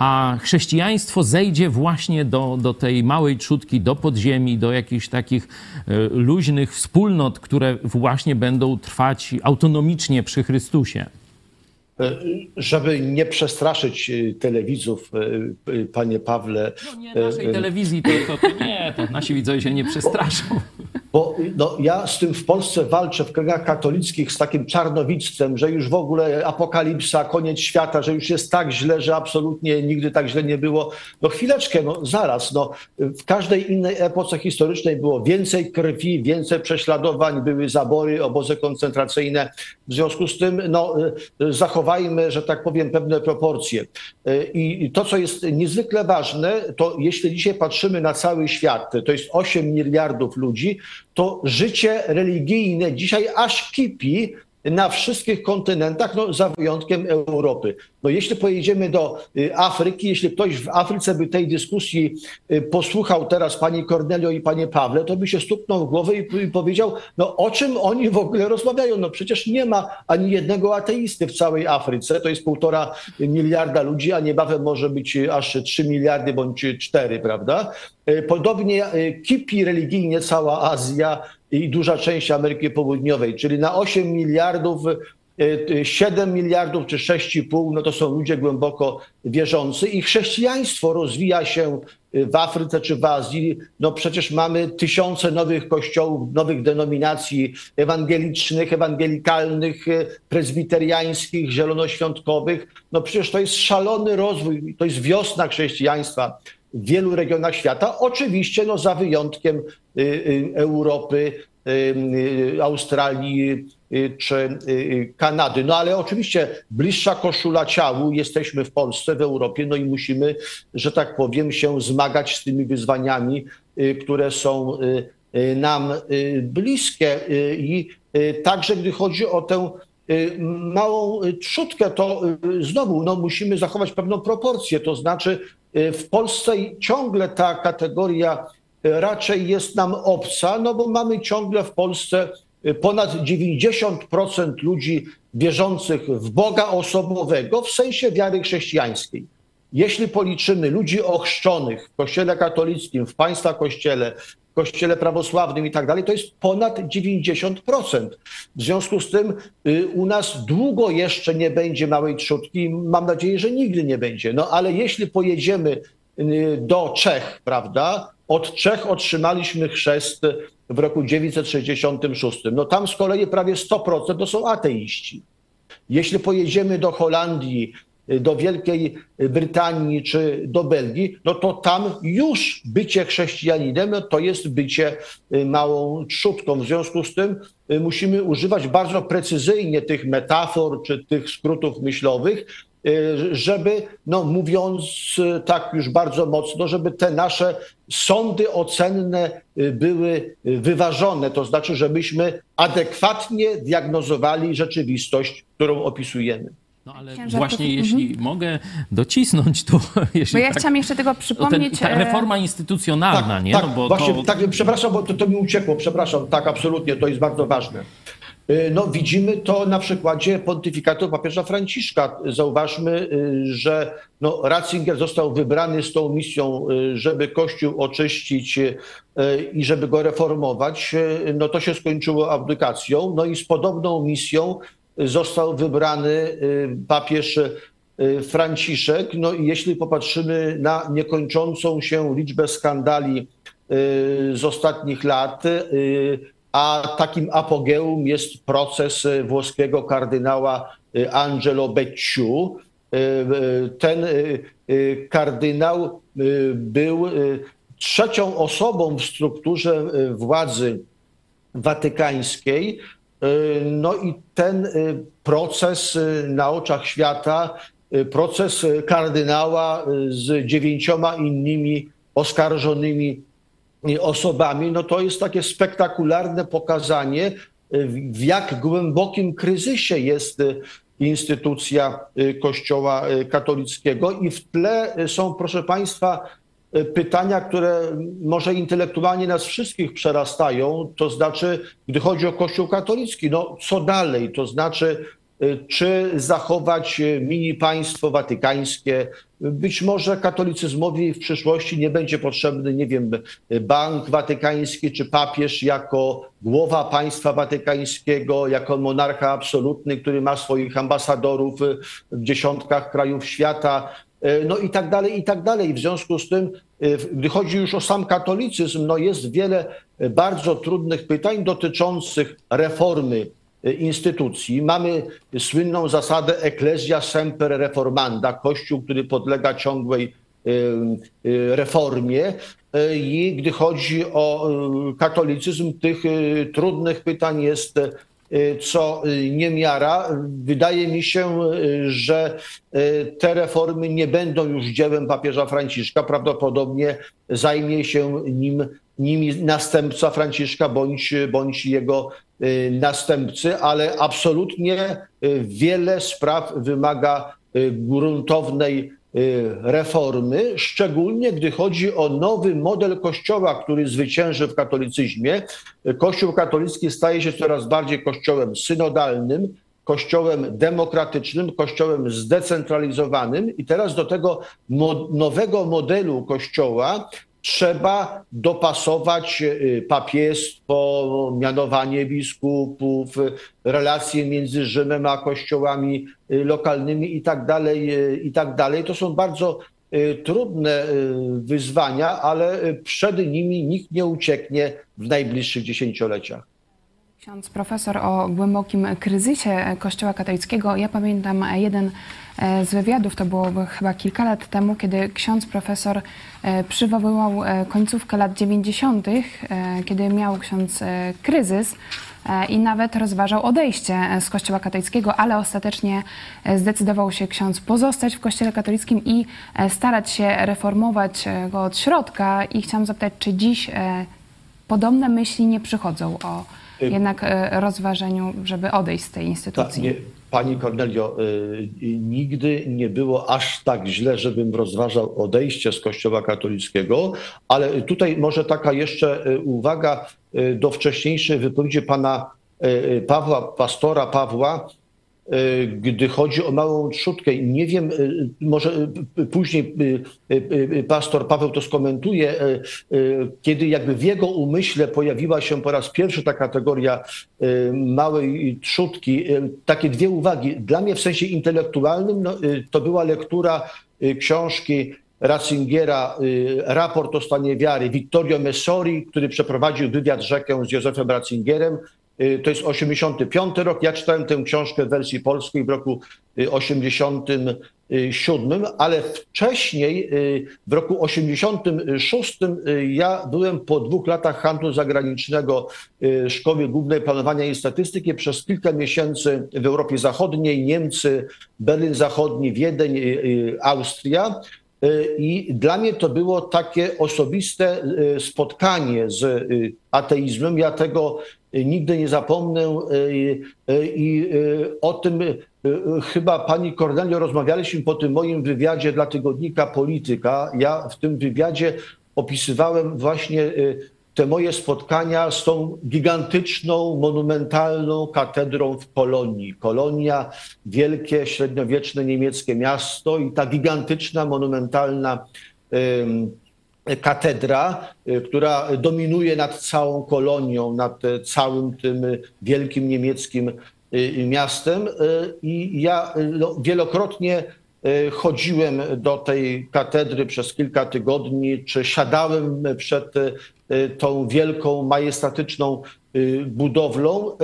a chrześcijaństwo zejdzie właśnie do, do tej małej trzutki, do podziemi, do jakichś takich e, luźnych wspólnot, które właśnie będą trwać autonomicznie przy Chrystusie. E, żeby nie przestraszyć e, telewizów, e, panie Pawle. No nie naszej telewizji, tylko to nie, to nasi widzowie się nie przestraszą. [laughs] Bo no, ja z tym w Polsce walczę w kręgach katolickich z takim czarnowictwem, że już w ogóle apokalipsa, koniec świata, że już jest tak źle, że absolutnie nigdy tak źle nie było. No chwileczkę, no zaraz, no, w każdej innej epoce historycznej było więcej krwi, więcej prześladowań, były zabory, obozy koncentracyjne. W związku z tym no, zachowajmy, że tak powiem, pewne proporcje. I to, co jest niezwykle ważne, to jeśli dzisiaj patrzymy na cały świat, to jest 8 miliardów ludzi, to życie religijne dzisiaj aż kipi na wszystkich kontynentach, no, za wyjątkiem Europy. No, jeśli pojedziemy do y, Afryki, jeśli ktoś w Afryce by tej dyskusji y, posłuchał teraz pani Cornelio i panie Pawle, to by się stuknął w głowę i, powiedział, no o czym oni w ogóle rozmawiają? No przecież nie ma ani jednego ateisty w całej Afryce. To jest półtora miliarda ludzi, a niebawem może być aż trzy miliardy bądź cztery, prawda? Y, podobnie kipi religijnie cała Azja, i duża część Ameryki Południowej, czyli na 8 miliardów 7 e, miliardów czy 6,5 no to są ludzie głęboko wierzący i chrześcijaństwo rozwija się w Afryce czy w Azji. No przecież mamy tysiące nowych kościołów, nowych denominacji ewangelicznych, ewangelikalnych, e, prezbiteriańskich, zielonoświątkowych. No przecież to jest szalony rozwój, to jest wiosna chrześcijaństwa w wielu regionach świata. Oczywiście no, za wyjątkiem y, y, Europy, y, Australii czy Kanady. No ale oczywiście bliższa koszula ciału jesteśmy w Polsce, w Europie, no i musimy, że tak powiem, się zmagać z tymi wyzwaniami, które są nam bliskie. I także gdy chodzi o tę małą trzutkę, to znowu no, musimy zachować pewną proporcję, to znaczy w Polsce ciągle ta kategoria y, raczej jest nam obca, no bo mamy ciągle w Polsce y, ponad 90% ludzi wierzących w Boga osobowego w sensie wiary chrześcijańskiej. Jeśli policzymy ludzi ochrzczonych w Kościele katolickim, w państwa kościele, kościele prawosławnym i tak dalej, to jest ponad 90%. W związku z tym y, u nas długo jeszcze nie będzie małej trzutki. Mam nadzieję, że nigdy nie będzie. No ale jeśli pojedziemy y, do Czech, prawda? Od Czech otrzymaliśmy chrzest w roku 966. No tam z kolei prawie 100% to są ateiści. Jeśli pojedziemy do Holandii, do Wielkiej Brytanii czy do Belgii, no to tam już bycie chrześcijaninem to jest bycie y, małą trzutką. W związku z tym y, musimy używać bardzo precyzyjnie tych metafor czy tych skrótów myślowych, y, żeby, no mówiąc tak już bardzo mocno, żeby te nasze sądy ocenne były wyważone, to znaczy, żebyśmy adekwatnie diagnozowali rzeczywistość, którą opisujemy. No ale Ciężar właśnie to... jeśli mhm. mogę docisnąć tu... [laughs] Jeśli bo ja tak, chciałam jeszcze tego przypomnieć... Ten, ta e, reforma instytucjonalna, tak, nie? Tak, no bo właśnie, to... tak, przepraszam, bo to, to mi uciekło, przepraszam, tak, absolutnie, to jest bardzo ważne. E, no, widzimy to na przykładzie pontyfikatu papieża Franciszka. Zauważmy, e, że no, Ratzinger został wybrany z tą misją, żeby Kościół oczyścić i żeby go reformować. No to się skończyło abdykacją. No i z podobną misją został wybrany y, papież y, Franciszek. No i jeśli popatrzymy na niekończącą się liczbę skandali z ostatnich lat, a takim apogeum jest proces włoskiego kardynała Angelo Becciu. Ten kardynał był trzecią osobą w strukturze władzy watykańskiej. No i ten proces na oczach świata, proces kardynała z dziewięcioma innymi oskarżonymi osobami, no to jest takie spektakularne pokazanie, w jak głębokim kryzysie jest instytucja Kościoła katolickiego. I w tle są, proszę Państwa, pytania, które może intelektualnie nas wszystkich przerastają. To znaczy, gdy chodzi o Kościół katolicki, no co dalej? To znaczy, czy zachować mini państwo watykańskie. Być może katolicyzmowi w przyszłości nie będzie potrzebny, nie wiem, bank watykański czy papież jako głowa państwa watykańskiego, jako monarcha absolutny, który ma swoich ambasadorów w dziesiątkach krajów świata. No i tak dalej, i tak dalej. W związku z tym, gdy chodzi już o sam katolicyzm, no jest wiele bardzo trudnych pytań dotyczących reformy instytucji. Mamy słynną zasadę ecclesia semper reformanda, kościół, który podlega ciągłej reformie. I gdy chodzi o katolicyzm, tych trudnych pytań jest co niemiara. Wydaje mi się, że te reformy nie będą już dziełem papieża Franciszka. Prawdopodobnie zajmie się nim, nimi następca Franciszka bądź, bądź jego następcy, ale absolutnie wiele spraw wymaga gruntownej reformy, szczególnie gdy chodzi o nowy model Kościoła, który zwycięży w katolicyzmie. Kościół katolicki staje się coraz bardziej kościołem synodalnym, kościołem demokratycznym, kościołem zdecentralizowanym i teraz do tego nowego modelu kościoła trzeba dopasować papiestwo, mianowanie biskupów, relacje między Rzymem a kościołami lokalnymi i tak dalej, i tak. To są bardzo trudne wyzwania, ale przed nimi nikt nie ucieknie w najbliższych dziesięcioleciach. Ksiądz profesor o głębokim kryzysie Kościoła katolickiego. Ja pamiętam jeden z wywiadów, to było chyba kilka lat temu, kiedy ksiądz profesor przywoływał końcówkę lat 90., kiedy miał ksiądz kryzys i nawet rozważał odejście z Kościoła katolickiego, ale ostatecznie zdecydował się ksiądz pozostać w Kościele katolickim i starać się reformować go od środka. I chciałam zapytać, czy dziś podobne myśli nie przychodzą o jednak rozważeniu, żeby odejść z tej instytucji? Nie, Pani Kornelio, nigdy nie było aż tak źle, żebym rozważał odejście z Kościoła katolickiego, ale tutaj może taka jeszcze uwaga do wcześniejszej wypowiedzi pana Pawła, pastora Pawła, gdy chodzi o małą trzutkę. Nie wiem, może później pastor Paweł to skomentuje, kiedy jakby w jego umyśle pojawiła się po raz pierwszy ta kategoria małej trzutki. Takie dwie uwagi. Dla mnie w sensie intelektualnym no, to była lektura książki Ratzingiera, raport o stanie wiary, Vittorio Messori, który przeprowadził wywiad rzekę z Józefem Ratzingerem. To jest 85 rok. Ja czytałem tę książkę w wersji polskiej w roku 87, ale wcześniej, w roku 86, ja byłem po dwóch latach handlu zagranicznego Szkoły Głównej Planowania i Statystyki przez kilka miesięcy w Europie Zachodniej, Niemcy, Berlin Zachodni, Wiedeń, Austria. I dla mnie to było takie osobiste spotkanie z ateizmem. Ja tego nigdy nie zapomnę i o tym chyba pani Cornelio rozmawialiśmy po tym moim wywiadzie dla tygodnika Polityka. Ja w tym wywiadzie opisywałem właśnie te moje spotkania z tą gigantyczną, monumentalną katedrą w Kolonii. Kolonia, wielkie, średniowieczne niemieckie miasto i ta gigantyczna, monumentalna katedra, która dominuje nad całą kolonią, nad całym tym wielkim niemieckim miastem. I ja no, wielokrotnie chodziłem do tej katedry przez kilka tygodni, czy siadałem przed tą wielką, majestatyczną budowlą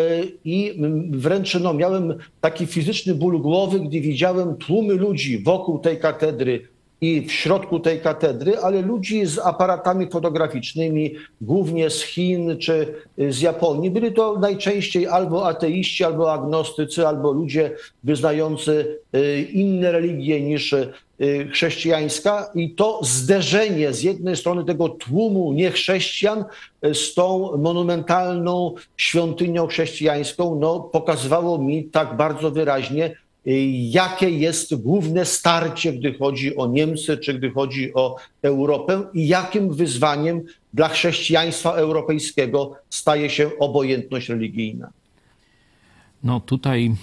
i wręcz no, miałem taki fizyczny ból głowy, gdy widziałem tłumy ludzi wokół tej katedry, i w środku tej katedry, ale ludzi z aparatami fotograficznymi, głównie z Chin czy z Japonii. Byli to najczęściej albo ateiści, albo agnostycy, albo ludzie wyznający y, inne religie niż y, chrześcijańska i to zderzenie z jednej strony tego tłumu niechrześcijan y, z tą monumentalną świątynią chrześcijańską no, pokazywało mi tak bardzo wyraźnie, jakie jest główne starcie, gdy chodzi o Niemcy, czy gdy chodzi o Europę i jakim wyzwaniem dla chrześcijaństwa europejskiego staje się obojętność religijna. No tutaj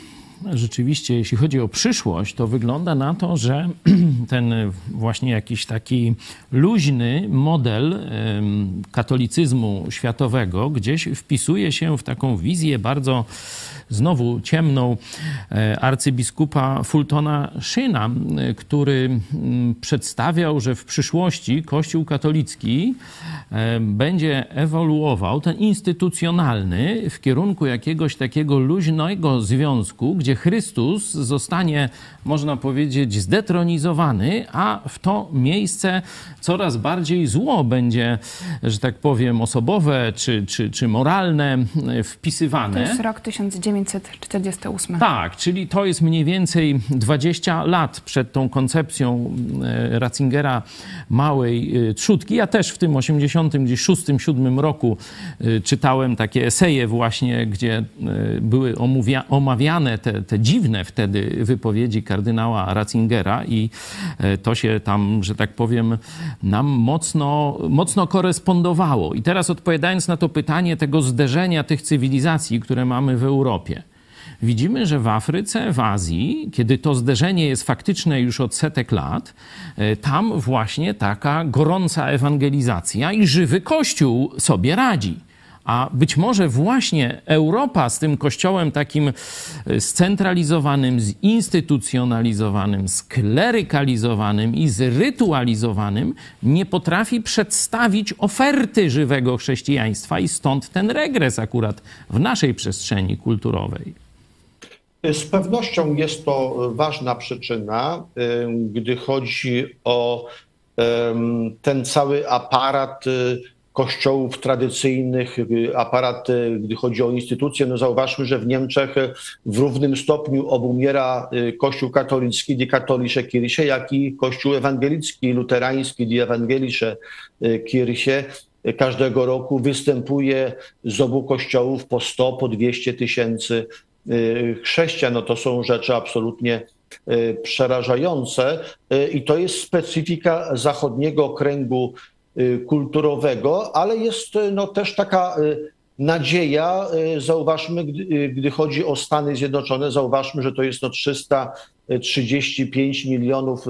rzeczywiście, jeśli chodzi o przyszłość, to wygląda na to, że [clears throat] ten właśnie jakiś taki luźny model katolicyzmu światowego gdzieś wpisuje się w taką wizję bardzo znowu ciemną e, arcybiskupa Fultona Szyna, e, który przedstawiał, że w przyszłości Kościół katolicki e, będzie ewoluował, ten instytucjonalny, w kierunku jakiegoś takiego luźnego związku, gdzie Chrystus zostanie, można powiedzieć, zdetronizowany, a w to miejsce coraz bardziej zło będzie, że tak powiem, osobowe czy, czy, czy moralne wpisywane. To jest rok 1900 1948. Tak, czyli to jest mniej więcej 20 lat przed tą koncepcją e, Ratzingera małej e, trzutki. Ja też w tym 86, 7 roku e, czytałem takie eseje właśnie, gdzie były omawiane te, te dziwne wtedy wypowiedzi kardynała Ratzingera i to się tam, że tak powiem, nam mocno, mocno korespondowało. I teraz odpowiadając na to pytanie tego zderzenia tych cywilizacji, które mamy w Europie, widzimy, że w Afryce, w Azji, kiedy to zderzenie jest faktyczne już od setek lat, e, tam właśnie taka gorąca ewangelizacja i żywy Kościół sobie radzi. A być może właśnie Europa z tym kościołem takim e, scentralizowanym, zinstytucjonalizowanym, sklerykalizowanym i zrytualizowanym nie potrafi przedstawić oferty żywego chrześcijaństwa i stąd ten regres akurat w naszej przestrzeni kulturowej. Z pewnością jest to ważna przyczyna, gdy chodzi o ten cały aparat y, kościołów tradycyjnych, y, aparat, y, gdy chodzi o instytucje. No zauważmy, że w Niemczech w równym stopniu obumiera Kościół katolicki, die katholische Kirche, jak i Kościół ewangelicki, luterański, die evangelische Kirche. Każdego roku występuje z obu kościołów po 100, po 200 tysięcy Y, chrześcijan, no to są rzeczy absolutnie y, przerażające y, i to jest specyfika zachodniego kręgu kulturowego, ale jest no, też taka nadzieja, zauważmy, gdy, gdy chodzi o Stany Zjednoczone, zauważmy, że to jest no 335 milionów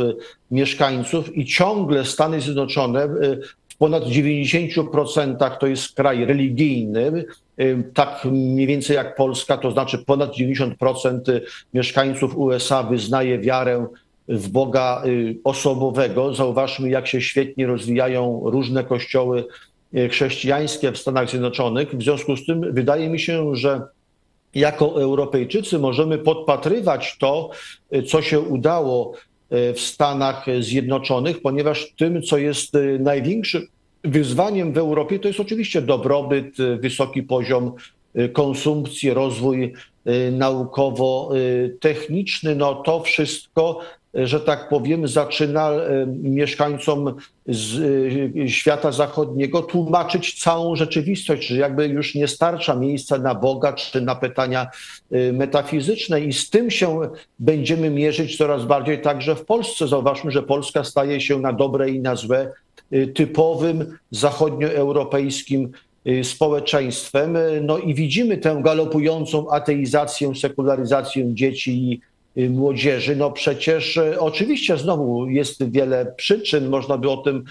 mieszkańców i ciągle Stany Zjednoczone w ponad 90% to jest kraj religijny, tak mniej więcej jak Polska, to znaczy ponad 90% mieszkańców USA wyznaje wiarę w Boga y, osobowego. Zauważmy, jak się świetnie rozwijają różne kościoły y, chrześcijańskie w Stanach Zjednoczonych. W związku z tym wydaje mi się, że jako Europejczycy możemy podpatrywać to, y, co się udało w Stanach Zjednoczonych, ponieważ tym, co jest największym Wyzwaniem w Europie to jest oczywiście dobrobyt, y, wysoki poziom y, konsumpcji, rozwój y, naukowo-techniczny. No to wszystko, że tak powiem, zaczyna mieszkańcom z świata zachodniego tłumaczyć całą rzeczywistość, że jakby już nie starcza miejsca na Boga czy na pytania metafizyczne i z tym się będziemy mierzyć coraz bardziej także w Polsce. Zauważmy, że Polska staje się na dobre i na złe typowym zachodnioeuropejskim społeczeństwem. No i widzimy tę galopującą ateizację, sekularyzację dzieci i młodzieży. No przecież oczywiście znowu jest wiele przyczyn, można by o tym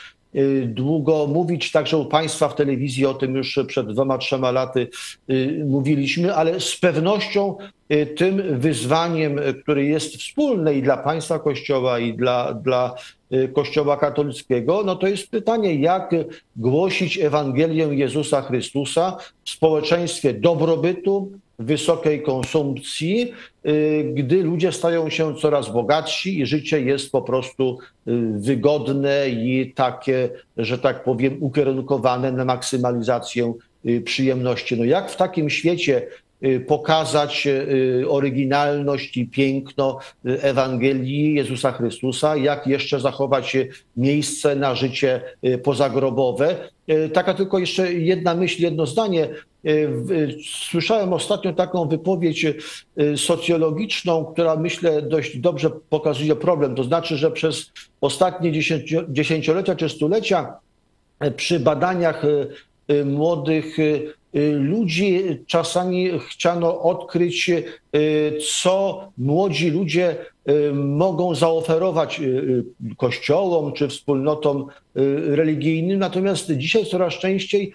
długo mówić. Także u Państwa w telewizji o tym już przed dwoma, trzema laty mówiliśmy, ale z pewnością tym wyzwaniem, które jest wspólne i dla państwa Kościoła, i dla, dla Kościoła katolickiego, no to jest pytanie, jak głosić Ewangelię Jezusa Chrystusa w społeczeństwie dobrobytu, wysokiej konsumpcji, y, gdy ludzie stają się coraz bogatsi i życie jest po prostu y, wygodne i takie, że tak powiem, ukierunkowane na maksymalizację y, przyjemności. No jak w takim świecie pokazać oryginalność i piękno Ewangelii Jezusa Chrystusa, jak jeszcze zachować miejsce na życie pozagrobowe. Taka tylko jeszcze jedna myśl, jedno zdanie. Słyszałem ostatnio taką wypowiedź socjologiczną, która myślę dość dobrze pokazuje problem. To znaczy, że przez ostatnie dziesięciolecia czy stulecia przy badaniach młodych ludzi czasami chciano odkryć, co młodzi ludzie mogą zaoferować kościołom czy wspólnotom religijnym. Natomiast dzisiaj coraz częściej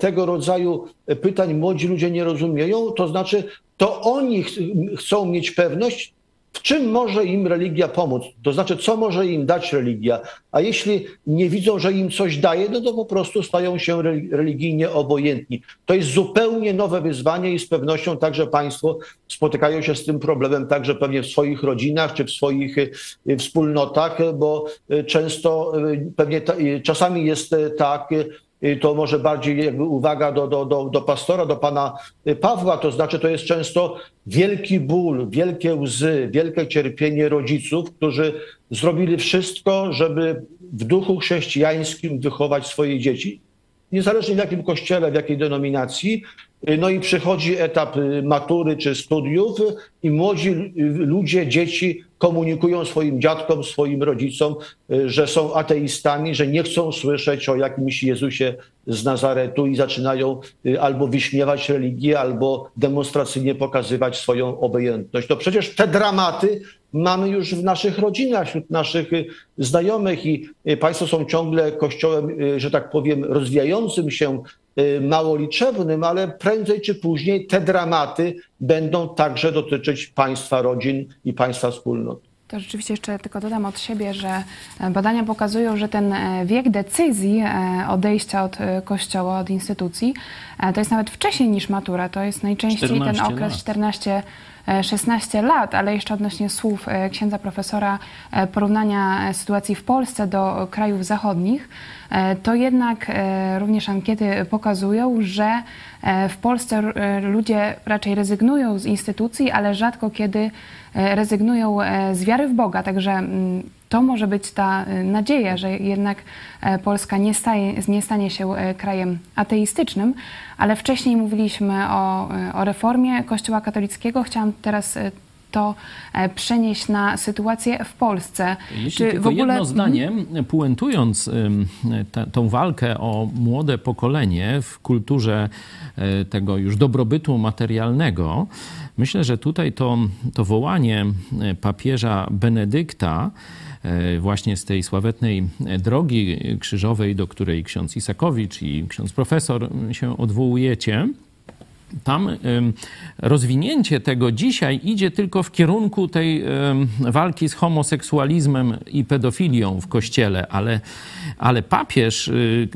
tego rodzaju pytań młodzi ludzie nie rozumieją. To znaczy, to oni ch chcą mieć pewność, w czym może im religia pomóc? To znaczy, co może im dać religia? A jeśli nie widzą, że im coś daje, no to po prostu stają się religijnie obojętni. To jest zupełnie nowe wyzwanie i z pewnością także Państwo spotykają się z tym problemem także pewnie w swoich rodzinach czy w swoich y, wspólnotach, bo y, często y, pewnie czasami jest tak, to może bardziej jakby uwaga do, do, do, do pastora, do pana Pawła, to znaczy to jest często wielki ból, wielkie łzy, wielkie cierpienie rodziców, którzy zrobili wszystko, żeby w duchu chrześcijańskim wychować swoje dzieci, niezależnie w jakim kościele, w jakiej denominacji, no i przychodzi etap y, matury czy studiów i młodzi y, ludzie, dzieci komunikują swoim dziadkom, swoim rodzicom, y, że są ateistami, że nie chcą słyszeć o jakimś Jezusie z Nazaretu i zaczynają albo wyśmiewać religię, albo demonstracyjnie pokazywać swoją obojętność. To przecież te dramaty mamy już w naszych rodzinach, wśród naszych znajomych i państwo są ciągle kościołem, że tak powiem, rozwijającym się, Y, mało liczebnym, ale prędzej czy później te dramaty będą także dotyczyć państwa rodzin i państwa wspólnot. To rzeczywiście jeszcze tylko dodam od siebie, że e, badania pokazują, że ten e, wiek decyzji e, odejścia od kościoła, od instytucji, to jest nawet wcześniej niż matura. To jest najczęściej ten okres 14 16 lat, ale jeszcze odnośnie słów księdza profesora porównania sytuacji w Polsce do krajów zachodnich, to jednak również ankiety pokazują, że w Polsce ludzie raczej rezygnują z instytucji, ale rzadko kiedy rezygnują e, z wiary w Boga. Także mm, to może być ta e, nadzieja, że jednak Polska nie, staje, nie stanie się krajem ateistycznym, ale wcześniej mówiliśmy o, o reformie Kościoła katolickiego. Chciałam teraz to przenieść na sytuację w Polsce. Jeśli Czy tylko w ogóle... jedno zdanie, puentując tą walkę o młode pokolenie w kulturze tego już dobrobytu materialnego, Myślę, że tutaj to, to wołanie e, papieża Benedykta, e, właśnie z tej sławetnej drogi krzyżowej, do której ksiądz Isakowicz i ksiądz profesor się odwołujecie, tam rozwinięcie tego dzisiaj idzie tylko w kierunku tej walki z homoseksualizmem i pedofilią w kościele, ale, ale papież, y,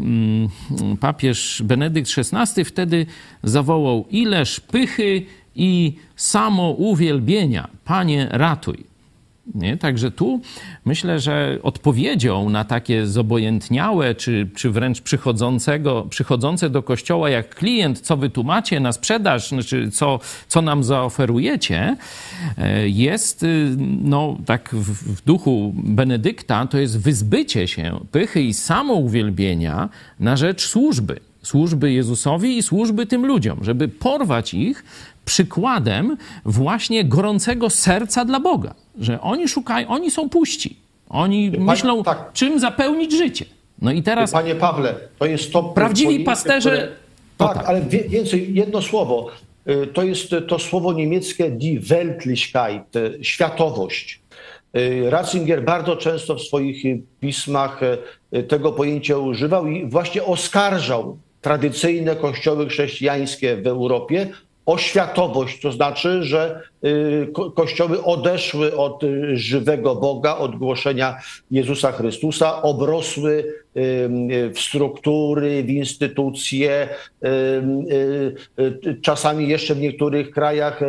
papież Benedykt XVI wtedy zawołał ileż pychy i samo uwielbienia. Panie, ratuj. Nie? Także tu myślę, że odpowiedzią na takie zobojętniałe, czy, czy wręcz przychodzącego, przychodzące do kościoła jak klient, co wy tu macie na sprzedaż, czy znaczy co, co nam zaoferujecie, e, jest y, no, tak w, w duchu Benedykta, to jest wyzbycie się pychy i samouwielbienia na rzecz służby służby Jezusowi i służby tym ludziom, żeby porwać ich przykładem właśnie gorącego serca dla Boga, że oni szukają, oni są puści. Oni Panie, myślą, tak. czym zapełnić życie. No i teraz. Panie Pawle, to jest to. Prawdziwi pasterze. Które... Tak, tak, ale więcej, jedno słowo. Y, to jest to słowo niemieckie die Weltlichkeit, światowość. Y, Ratzinger bardzo często w swoich pismach y, tego pojęcia używał i właśnie oskarżał tradycyjne kościoły chrześcijańskie w Europie o światowość, to znaczy, że y, kościoły odeszły od y, żywego Boga, od głoszenia Jezusa Chrystusa, obrosły y, w struktury, w instytucje. Czasami jeszcze w niektórych krajach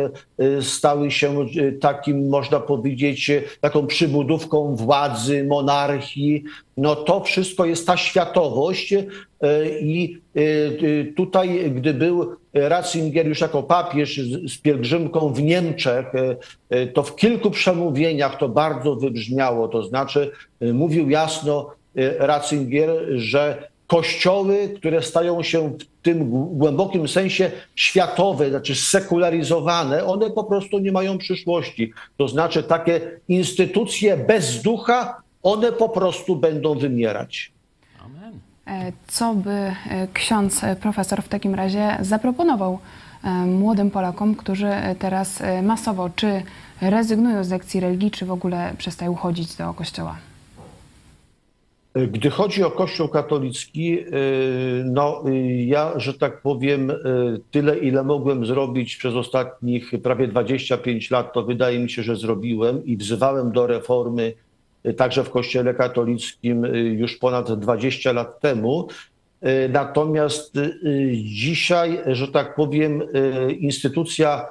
stały się takim, można powiedzieć, taką przybudówką władzy, monarchii. No to wszystko jest ta światowość i tutaj, gdy był Ratzinger już jako papież z pielgrzymką w Niemczech, e, e, to w kilku przemówieniach to bardzo wybrzmiało. To znaczy e, mówił jasno Ratzinger, że kościoły, które stają się w tym głębokim sensie światowe, znaczy sekularyzowane, one po prostu nie mają przyszłości. To znaczy takie instytucje bez ducha, one po prostu będą wymierać. E, co by e, ksiądz e, profesor w takim razie zaproponował młodym Polakom, którzy teraz masowo czy rezygnują z lekcji religii, czy w ogóle przestają chodzić do kościoła? Gdy chodzi o Kościół katolicki, no ja, że tak powiem, tyle ile mogłem zrobić przez ostatnich prawie 25 lat, to wydaje mi się, że zrobiłem i wzywałem do reformy także w Kościele katolickim y, już ponad 20 lat temu. Y, natomiast y, dzisiaj, że tak powiem, instytucja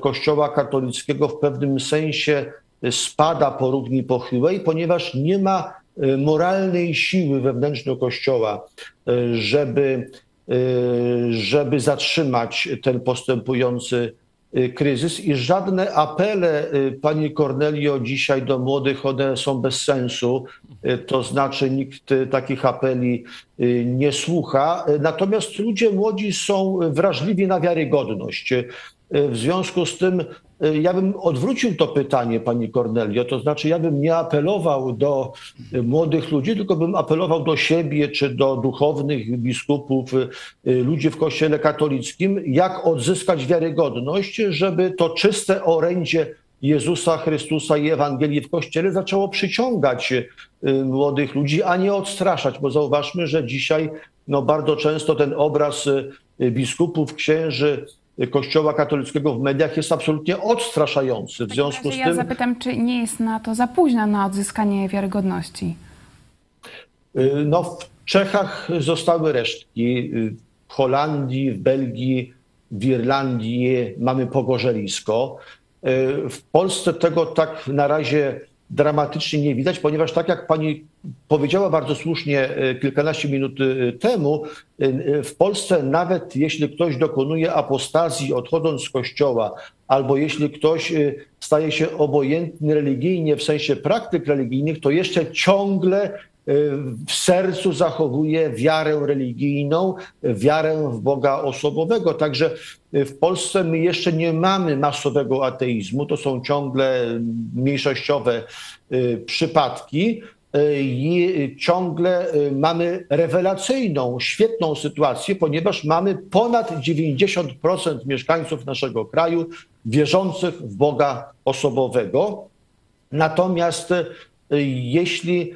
Kościoła katolickiego w pewnym sensie spada po równi pochyłej, ponieważ nie ma moralnej siły wewnętrznego Kościoła, żeby, żeby zatrzymać ten postępujący Y, kryzys i żadne apele y, pani Cornelio dzisiaj do młodych, one są bez sensu. Y, to znaczy nikt takich apeli nie słucha. Natomiast ludzie młodzi są wrażliwi na wiarygodność. W związku z tym ja bym odwrócił to pytanie, pani Cornelio, to znaczy ja bym nie apelował do młodych ludzi, tylko bym apelował do siebie czy do duchownych, biskupów, ludzi w kościele katolickim, jak odzyskać wiarygodność, żeby to czyste orędzie Jezusa Chrystusa i Ewangelii w Kościele zaczęło przyciągać młodych ludzi, a nie odstraszać, bo zauważmy, że dzisiaj no, bardzo często ten obraz biskupów, księży, Kościoła katolickiego w mediach jest absolutnie odstraszający. W związku z tym. Ja zapytam, czy nie jest na to za późno na odzyskanie wiarygodności? Y, no, w Czechach zostały resztki. W Holandii, w Belgii, w Irlandii mamy pogorzelisko. Y, w Polsce tego tak na razie dramatycznie nie widać, ponieważ tak jak pani powiedziała bardzo słusznie e, kilkanaście minut e, temu, e, w Polsce nawet jeśli ktoś dokonuje apostazji odchodząc z kościoła, albo jeśli ktoś staje się obojętny religijnie w sensie praktyk religijnych, to jeszcze ciągle w sercu zachowuje wiarę religijną, wiarę w Boga osobowego. Także w Polsce my jeszcze nie mamy masowego ateizmu, to są ciągle mniejszościowe y, przypadki. Y, I ciągle y, mamy rewelacyjną, świetną sytuację, ponieważ mamy ponad 90% mieszkańców naszego kraju wierzących w Boga osobowego. Natomiast jeśli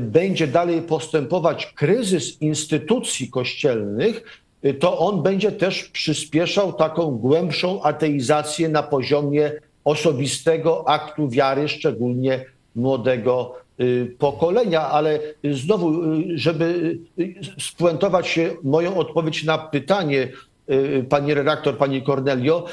będzie dalej postępować kryzys instytucji kościelnych, Y, to on będzie też przyspieszał taką głębszą ateizację na poziomie osobistego aktu wiary, szczególnie młodego y, pokolenia. Ale znowu, y, żeby spuentować moją odpowiedź na pytanie, pani redaktor, pani Cornelio,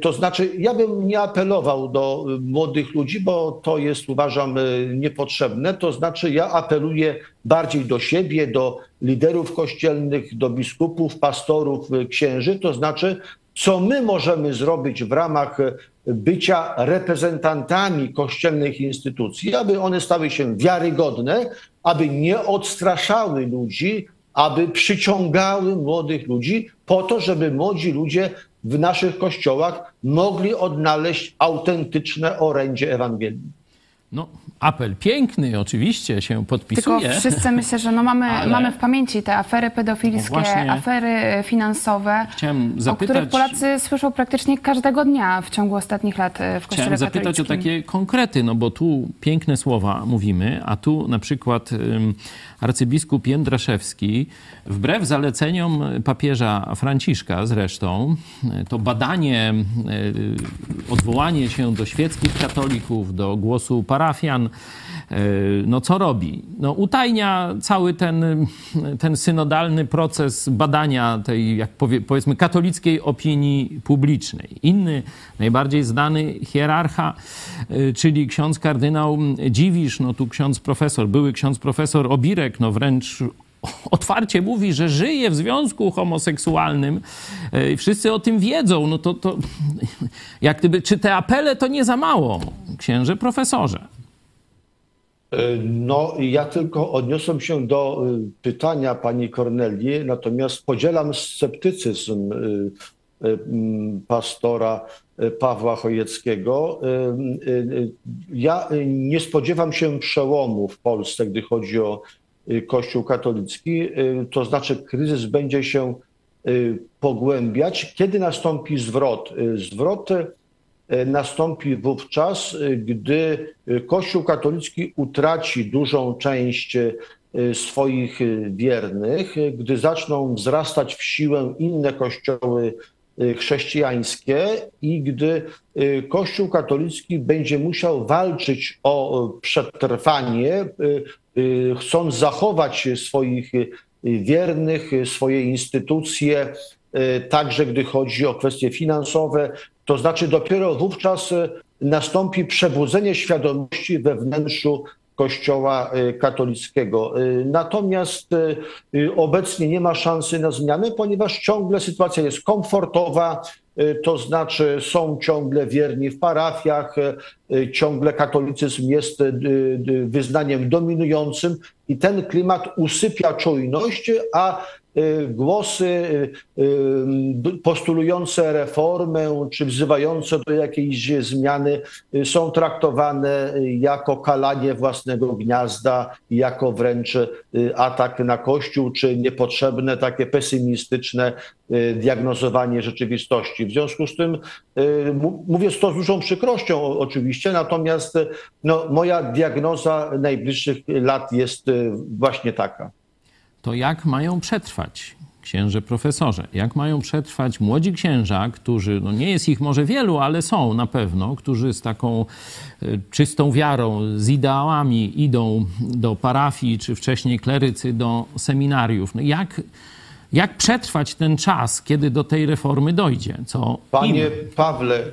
to znaczy ja bym nie apelował do młodych ludzi, bo to jest uważam niepotrzebne. To znaczy ja apeluję bardziej do siebie, do liderów kościelnych, do biskupów, pastorów, księży, to znaczy, co my możemy zrobić w ramach bycia reprezentantami kościelnych instytucji, aby one stały się wiarygodne, aby nie odstraszały ludzi, aby przyciągały młodych ludzi, po to, żeby młodzi ludzie w naszych kościołach mogli odnaleźć autentyczne orędzie Ewangelii. No, apel piękny, oczywiście się podpisuje. Tylko wszyscy myślę, że no mamy, ale... mamy w pamięci te afery pedofilskie, no afery finansowe, Chciałem zapytać... o których Polacy słyszą praktycznie każdego dnia w ciągu ostatnich lat e, w Kościele Chciałem zapytać katolickim. o takie konkrety, no bo tu piękne słowa mówimy, a tu na przykład um, arcybiskup Jędraszewski, wbrew zaleceniom papieża Franciszka zresztą, e, to badanie, e, odwołanie się do świeckich katolików, do głosu parafian, e, no co robi? No utajnia cały ten, ten synodalny proces badania tej, jak powie, powiedzmy, katolickiej opinii publicznej. Inny, najbardziej znany hierarcha, czyli ksiądz kardynał Dziwisz, no tu ksiądz profesor, były ksiądz profesor Obirek, no wręcz otwarcie mówi, że żyje w związku homoseksualnym, i wszyscy o tym wiedzą, no to, to [laughs] jak gdyby, czy te apele to nie za mało, księże profesorze? No, ja tylko odniosłem się do pytania pani Kornelii, natomiast podzielam sceptycyzm pastora Pawła Chojeckiego. Ja nie spodziewam się przełomu w Polsce, gdy chodzi o Kościół katolicki, to znaczy kryzys będzie się pogłębiać. Kiedy nastąpi zwrot? Zwrot nastąpi wówczas, gdy Kościół katolicki utraci dużą część swoich wiernych, gdy zaczną wzrastać w siłę inne kościoły chrześcijańskie i gdy Kościół katolicki będzie musiał walczyć o przetrwanie, chcąc zachować swoich wiernych, swoje instytucje, także gdy chodzi o kwestie finansowe, to znaczy dopiero wówczas nastąpi przebudzenie świadomości we wnętrzu Kościoła katolickiego. Natomiast obecnie nie ma szansy na zmianę, ponieważ ciągle sytuacja jest komfortowa, to znaczy są ciągle wierni w parafiach, ciągle katolicyzm jest wyznaniem dominującym i ten klimat usypia czujność, a głosy postulujące reformę czy wzywające do jakiejś zmiany są traktowane jako kalanie własnego gniazda, jako wręcz atak na Kościół, czy niepotrzebne takie pesymistyczne diagnozowanie rzeczywistości. W związku z tym mówię to z dużą przykrością oczywiście, natomiast no, moja diagnoza najbliższych lat jest właśnie taka to jak mają przetrwać księże profesorze? Jak mają przetrwać młodzi księża, którzy, no nie jest ich może wielu, ale są na pewno, którzy z taką czystą wiarą, z ideałami idą do parafii, czy wcześniej klerycy do seminariów? No jak, jak przetrwać ten czas, kiedy do tej reformy dojdzie? Co Panie im? Pawle,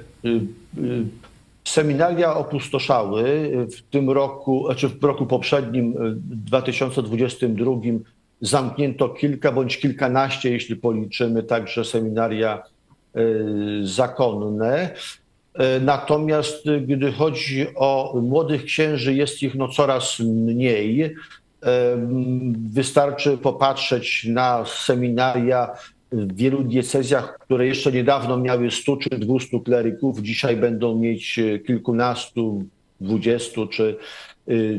seminaria opustoszały w tym roku, znaczy w roku poprzednim, 2022, zamknięto kilka bądź kilkanaście, jeśli policzymy także seminaria zakonne. Natomiast gdy chodzi o młodych księży, jest ich no coraz mniej. Wystarczy popatrzeć na seminaria w wielu diecezjach, które jeszcze niedawno miały 100 czy 200 kleryków, dzisiaj będą mieć kilkunastu, dwudziestu czy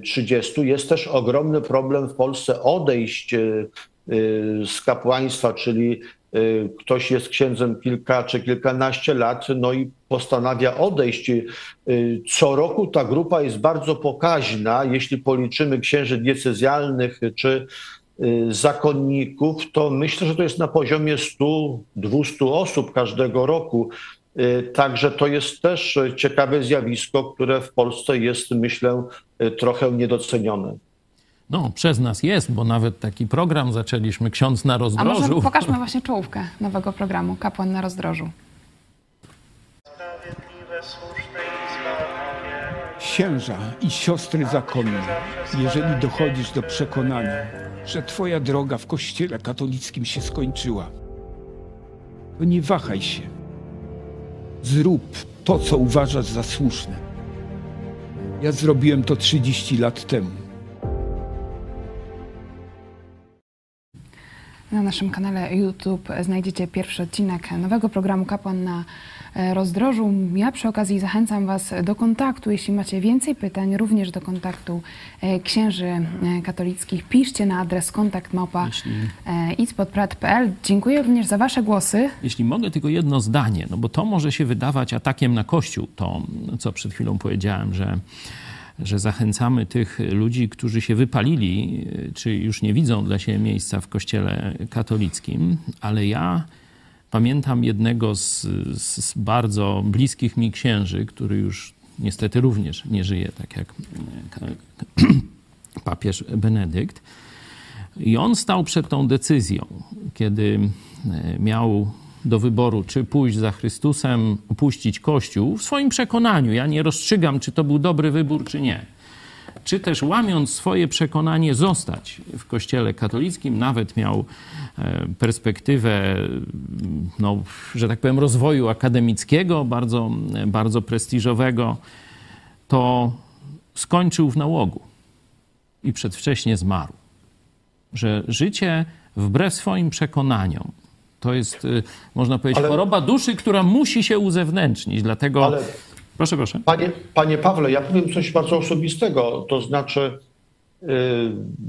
30. Jest też ogromny problem w Polsce odejść z kapłaństwa, czyli ktoś jest księdzem kilka czy kilkanaście lat, no i postanawia odejść. Co roku ta grupa jest bardzo pokaźna. Jeśli policzymy księży diecezjalnych czy zakonników, to myślę, że to jest na poziomie 100-200 osób każdego roku. Także to jest też ciekawe zjawisko, które w Polsce jest, myślę, trochę niedocenione. No, przez nas jest, bo nawet taki program zaczęliśmy, Ksiądz na rozdrożu. A może pokażmy [laughs] właśnie czołówkę nowego programu, Kapłan na rozdrożu. Księża i siostry zakonne, jeżeli dochodzisz do przekonania, że twoja droga w kościele katolickim się skończyła, to nie wahaj się. Zrób to, co uważasz za słuszne. Ja zrobiłem to 30 lat temu. Na naszym kanale YouTube znajdziecie pierwszy odcinek nowego programu Kapłan na rozdrożu. Ja przy okazji zachęcam Was do kontaktu. Jeśli macie więcej pytań, również do kontaktu e, księży e, katolickich, piszcie na adres kontakt małpa Jeśli-. Dziękuję również za Wasze głosy. Jeśli mogę tylko jedno zdanie, no bo to może się wydawać atakiem na Kościół, to co przed chwilą powiedziałem, że, że zachęcamy tych ludzi, którzy się wypalili, czy już nie widzą dla siebie miejsca w Kościele katolickim, ale ja pamiętam jednego z, z, bardzo bliskich mi księży, który już niestety również nie żyje, tak jak e, papież Benedykt. I on stał przed tą decyzją, kiedy e, miał do wyboru, czy pójść za Chrystusem, opuścić Kościół, w swoim przekonaniu. Ja nie rozstrzygam, czy to był dobry wybór, czy nie. Czy też łamiąc swoje przekonanie, zostać w Kościele katolickim, nawet miał e, perspektywę, no, że tak powiem, rozwoju akademickiego, bardzo, bardzo prestiżowego, to skończył w nałogu i przedwcześnie zmarł że życie wbrew swoim przekonaniom to jest, y, można powiedzieć, Ale- choroba duszy, która musi się uzewnętrznić. Dlatego. Ale Proszę, proszę. Panie, panie Pawle, ja powiem coś bardzo osobistego. To znaczy, y,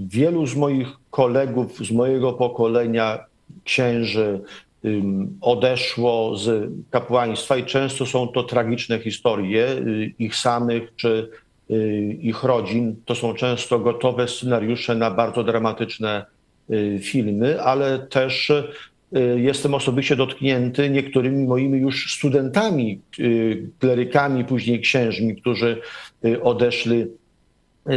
wielu z moich kolegów z mojego pokolenia, księży, ym, odeszło z kapłaństwa i często są to tragiczne historie y, ich samych czy y, ich rodzin. To są często gotowe scenariusze na bardzo dramatyczne y, filmy, ale też jestem osobiście dotknięty niektórymi moimi już studentami, y, klerykami, później księżmi, którzy y, odeszli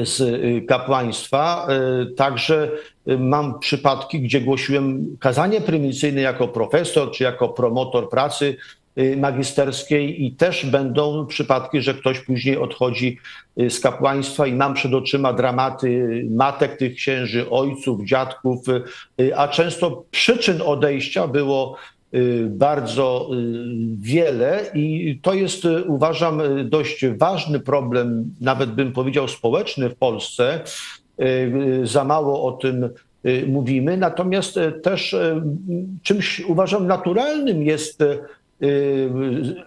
z y, kapłaństwa. Y, Także y, mam przypadki, gdzie głosiłem kazanie prymicyjne jako profesor czy jako promotor pracy y, magisterskiej i też będą przypadki, że ktoś później odchodzi y, z kapłaństwa i mam przed oczyma dramaty matek tych księży, ojców, dziadków, y, a często przyczyn odejścia było y, bardzo y, wiele i to jest, y, uważam, y, dość ważny problem, nawet bym powiedział społeczny w Polsce. Y, y, Za mało o tym y, mówimy. Natomiast y, też y, czymś uważam naturalnym jest y, y,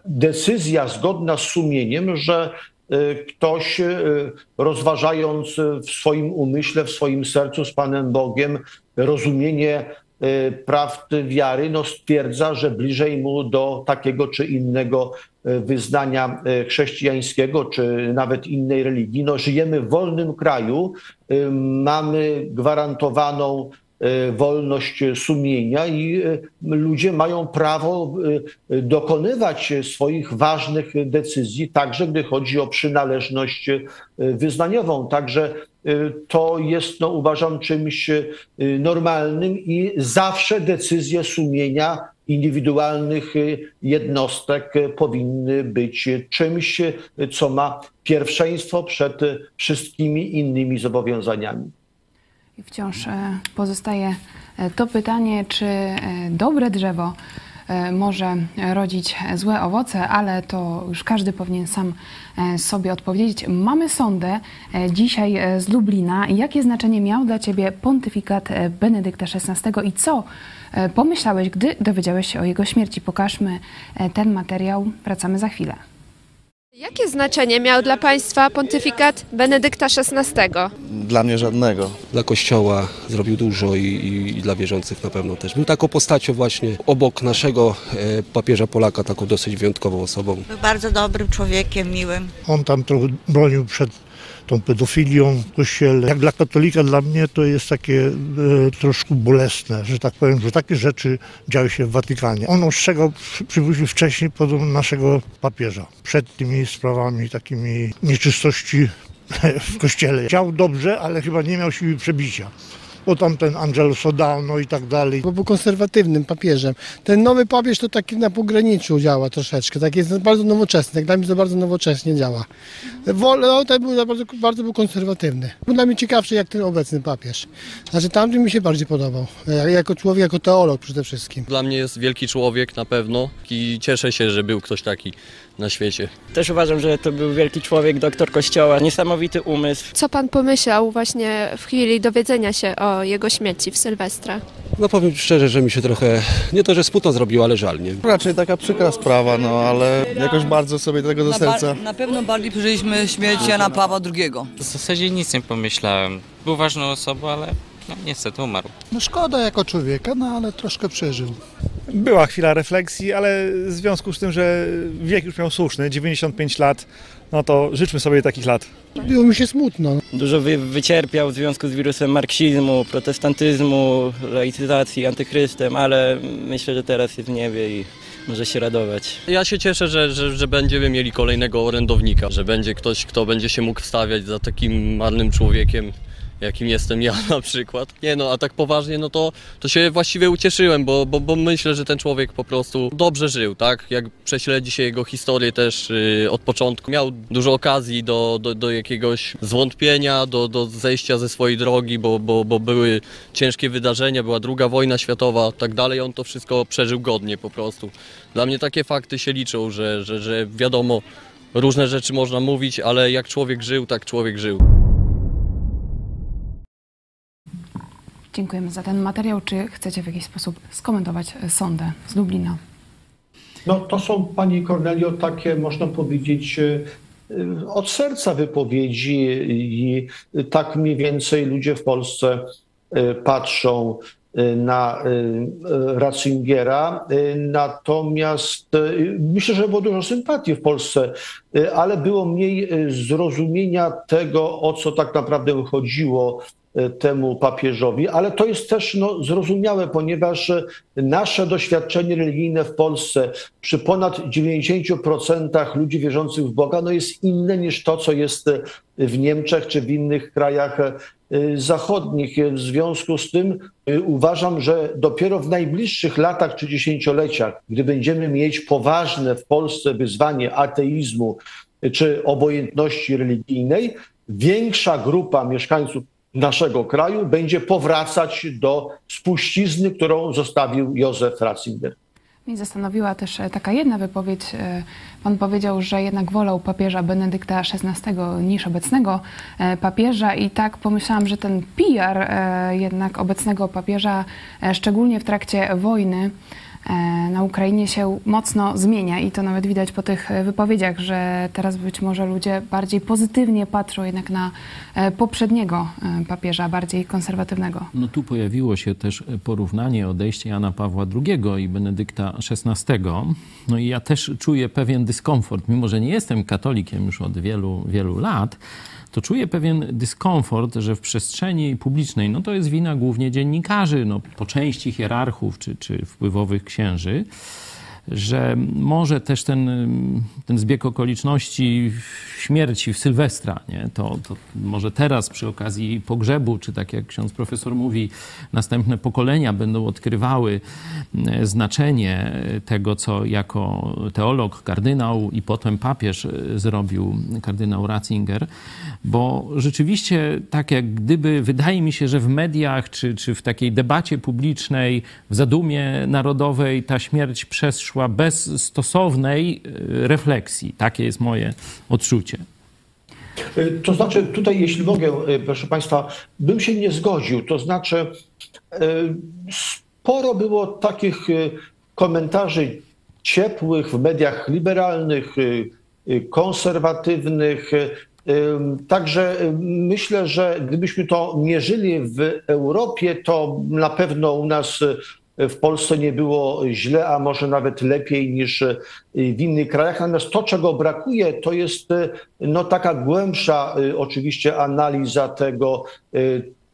decyzja zgodna z sumieniem, że y, ktoś y, rozważając y, w swoim umyśle, w swoim sercu z Panem Bogiem rozumienie y, prawd wiary, no stwierdza, że bliżej mu do takiego czy innego y, wyznania y, chrześcijańskiego, czy nawet innej religii. No, żyjemy w wolnym kraju, y, mamy gwarantowaną y, wolność sumienia i y, ludzie mają prawo y, dokonywać swoich ważnych decyzji, także gdy chodzi o przynależność wyznaniową. Także to jest, no, uważam, czymś normalnym i zawsze decyzje sumienia indywidualnych jednostek powinny być czymś, co ma pierwszeństwo przed wszystkimi innymi zobowiązaniami. I wciąż e, pozostaje e, to pytanie, czy e, dobre drzewo może rodzić złe owoce, ale to już każdy powinien sam sobie odpowiedzieć. Mamy sondę e, dzisiaj z Lublina. Jakie znaczenie miał dla Ciebie pontyfikat Benedykta XVI i co pomyślałeś, gdy dowiedziałeś się o jego śmierci? Pokażmy ten materiał. Wracamy za chwilę. Jakie znaczenie miał dla Państwa pontyfikat Benedykta XVI? Dla mnie żadnego. Dla Kościoła zrobił dużo i, i, i dla wierzących na pewno też. Był taką postacią właśnie obok naszego e, papieża Polaka, taką dosyć wyjątkową osobą. Był bardzo dobrym człowiekiem, miłym. On tam trochę bronił przed tą pedofilią w kościele. Jak dla katolika dla mnie to jest takie e, troszkę bolesne, że tak powiem, że takie rzeczy działy się w Watykanie. On ostrzegał, przy- przywoził wcześniej podobno naszego papieża przed tymi sprawami takimi nieczystości [laughs] w kościele. Chciał dobrze, ale chyba nie miał siły przebicia. Bo tam ten Angelo Sodano i tak dalej. bo był konserwatywnym papieżem. Ten nowy papież to taki na pograniczu działa troszeczkę, tak jest bardzo nowoczesny, jak dla mnie to bardzo nowocześnie działa. Wolę, no, ten był bardzo, bardzo był konserwatywny. Był dla mnie ciekawszy jak ten obecny papież. Znaczy tamten mi się bardziej podobał, jak- jako człowiek, jako teolog przede wszystkim. Dla mnie jest wielki człowiek na pewno i cieszę się, że był ktoś taki na świecie. Też uważam, że to był wielki człowiek, doktor kościoła, niesamowity umysł. Co pan pomyślał właśnie w chwili dowiedzenia się o jego śmierci w Sylwestra? No powiem szczerze, że mi się trochę, nie to, że smutno zrobiło, ale żal, nie? Raczej taka przykra sprawa, no ale jakoś bardzo sobie tego do Na, serca. ba- na pewno bardziej przeżyliśmy śmierć Jana Pawła II. W zasadzie nic nie pomyślałem. Był ważną osobą, ale no, niestety umarł. No szkoda jako człowieka, no ale troszkę przeżył. Była chwila refleksji, ale w związku z tym, że wiek już miał słuszny, 95 lat, no to życzmy sobie takich lat. Było mi się smutno. Dużo wy, wycierpiał w związku z wirusem marksizmu, protestantyzmu, laicyzacji, antychrystem, ale myślę, że teraz jest w niebie i może się radować. Ja się cieszę, że, że, że będziemy mieli kolejnego orędownika, że będzie ktoś, kto będzie się mógł wstawiać za takim marnym człowiekiem, jakim jestem ja [laughs] na przykład. Nie no, a tak poważnie, no to, to się właściwie ucieszyłem, bo, bo, bo myślę, że ten człowiek po prostu dobrze żył, tak? Jak prześledzi się jego historię też yy, od początku, miał dużo okazji do, do, do jakiegoś zwątpienia, do, do zejścia ze swojej drogi, bo, bo, bo były ciężkie wydarzenia, była druga wojna światowa, tak dalej, on to wszystko przeżył godnie po prostu. Dla mnie takie fakty się liczą, że, że, że wiadomo, różne rzeczy można mówić, ale jak człowiek żył, tak człowiek żył. Dziękujemy za ten materiał. Czy chcecie w jakiś sposób skomentować e, sondę z Lublina? No to są, Pani Kornelio, takie, można powiedzieć, e, od serca wypowiedzi i tak mniej więcej ludzie w Polsce e, patrzą e, na e, Ratzingera. E, Natomiast e, myślę, że było dużo sympatii w Polsce, e, ale było mniej e, zrozumienia tego, o co tak naprawdę chodziło e, temu papieżowi, ale to jest też no, zrozumiałe, ponieważ e, nasze doświadczenie religijne w Polsce przy ponad 90% ludzi wierzących w Boga no, jest inne niż to, co jest e, w Niemczech czy w innych krajach zachodnich. W związku z tym uważam, że dopiero w najbliższych latach czy dziesięcioleciach, gdy będziemy mieć poważne w Polsce wyzwanie ateizmu czy obojętności religijnej, większa grupa mieszkańców naszego kraju będzie powracać do spuścizny, którą zostawił Józef Ratzinger. Mnie zastanowiła też e, taka jedna wypowiedź. E, Pan powiedział, że jednak wolał papieża Benedykta XVI niż obecnego e, papieża i tak pomyślałam, że ten PR jednak obecnego papieża, szczególnie w trakcie wojny na Ukrainie się mocno zmienia i to nawet widać po tych e, wypowiedziach, że teraz być może ludzie bardziej pozytywnie patrzą jednak na e, poprzedniego e, papieża, bardziej konserwatywnego. No tu pojawiło się też porównanie odejścia Jana Pawła II i Benedykta XVI. No i ja też czuję pewien dyskomfort, mimo że nie jestem katolikiem już od wielu, wielu lat, to czuję pewien dyskomfort, że w przestrzeni publicznej, no to jest wina głównie dziennikarzy, no po części hierarchów czy, czy wpływowych księży, że może też ten, ten zbieg okoliczności śmierci w Sylwestra, nie? To, to może teraz przy okazji pogrzebu, czy tak jak ksiądz profesor mówi, następne pokolenia będą odkrywały e, znaczenie tego, co jako teolog, kardynał i potem papież e, zrobił kardynał Ratzinger, bo rzeczywiście tak jak gdyby, wydaje mi się, że w mediach, czy, czy w takiej debacie publicznej, w zadumie narodowej ta śmierć przeszła bez stosownej e, refleksji. Takie jest moje odczucie. To znaczy, tutaj, jeśli mogę, e, proszę Państwa, bym się nie zgodził. To znaczy, e, sporo było takich e, komentarzy ciepłych w mediach liberalnych, konserwatywnych. Także myślę, że gdybyśmy to mierzyli w Europie, to na pewno u nas w Polsce nie było źle, a może nawet lepiej niż w innych krajach. Natomiast to, czego brakuje, to jest no, taka głębsza oczywiście analiza tego,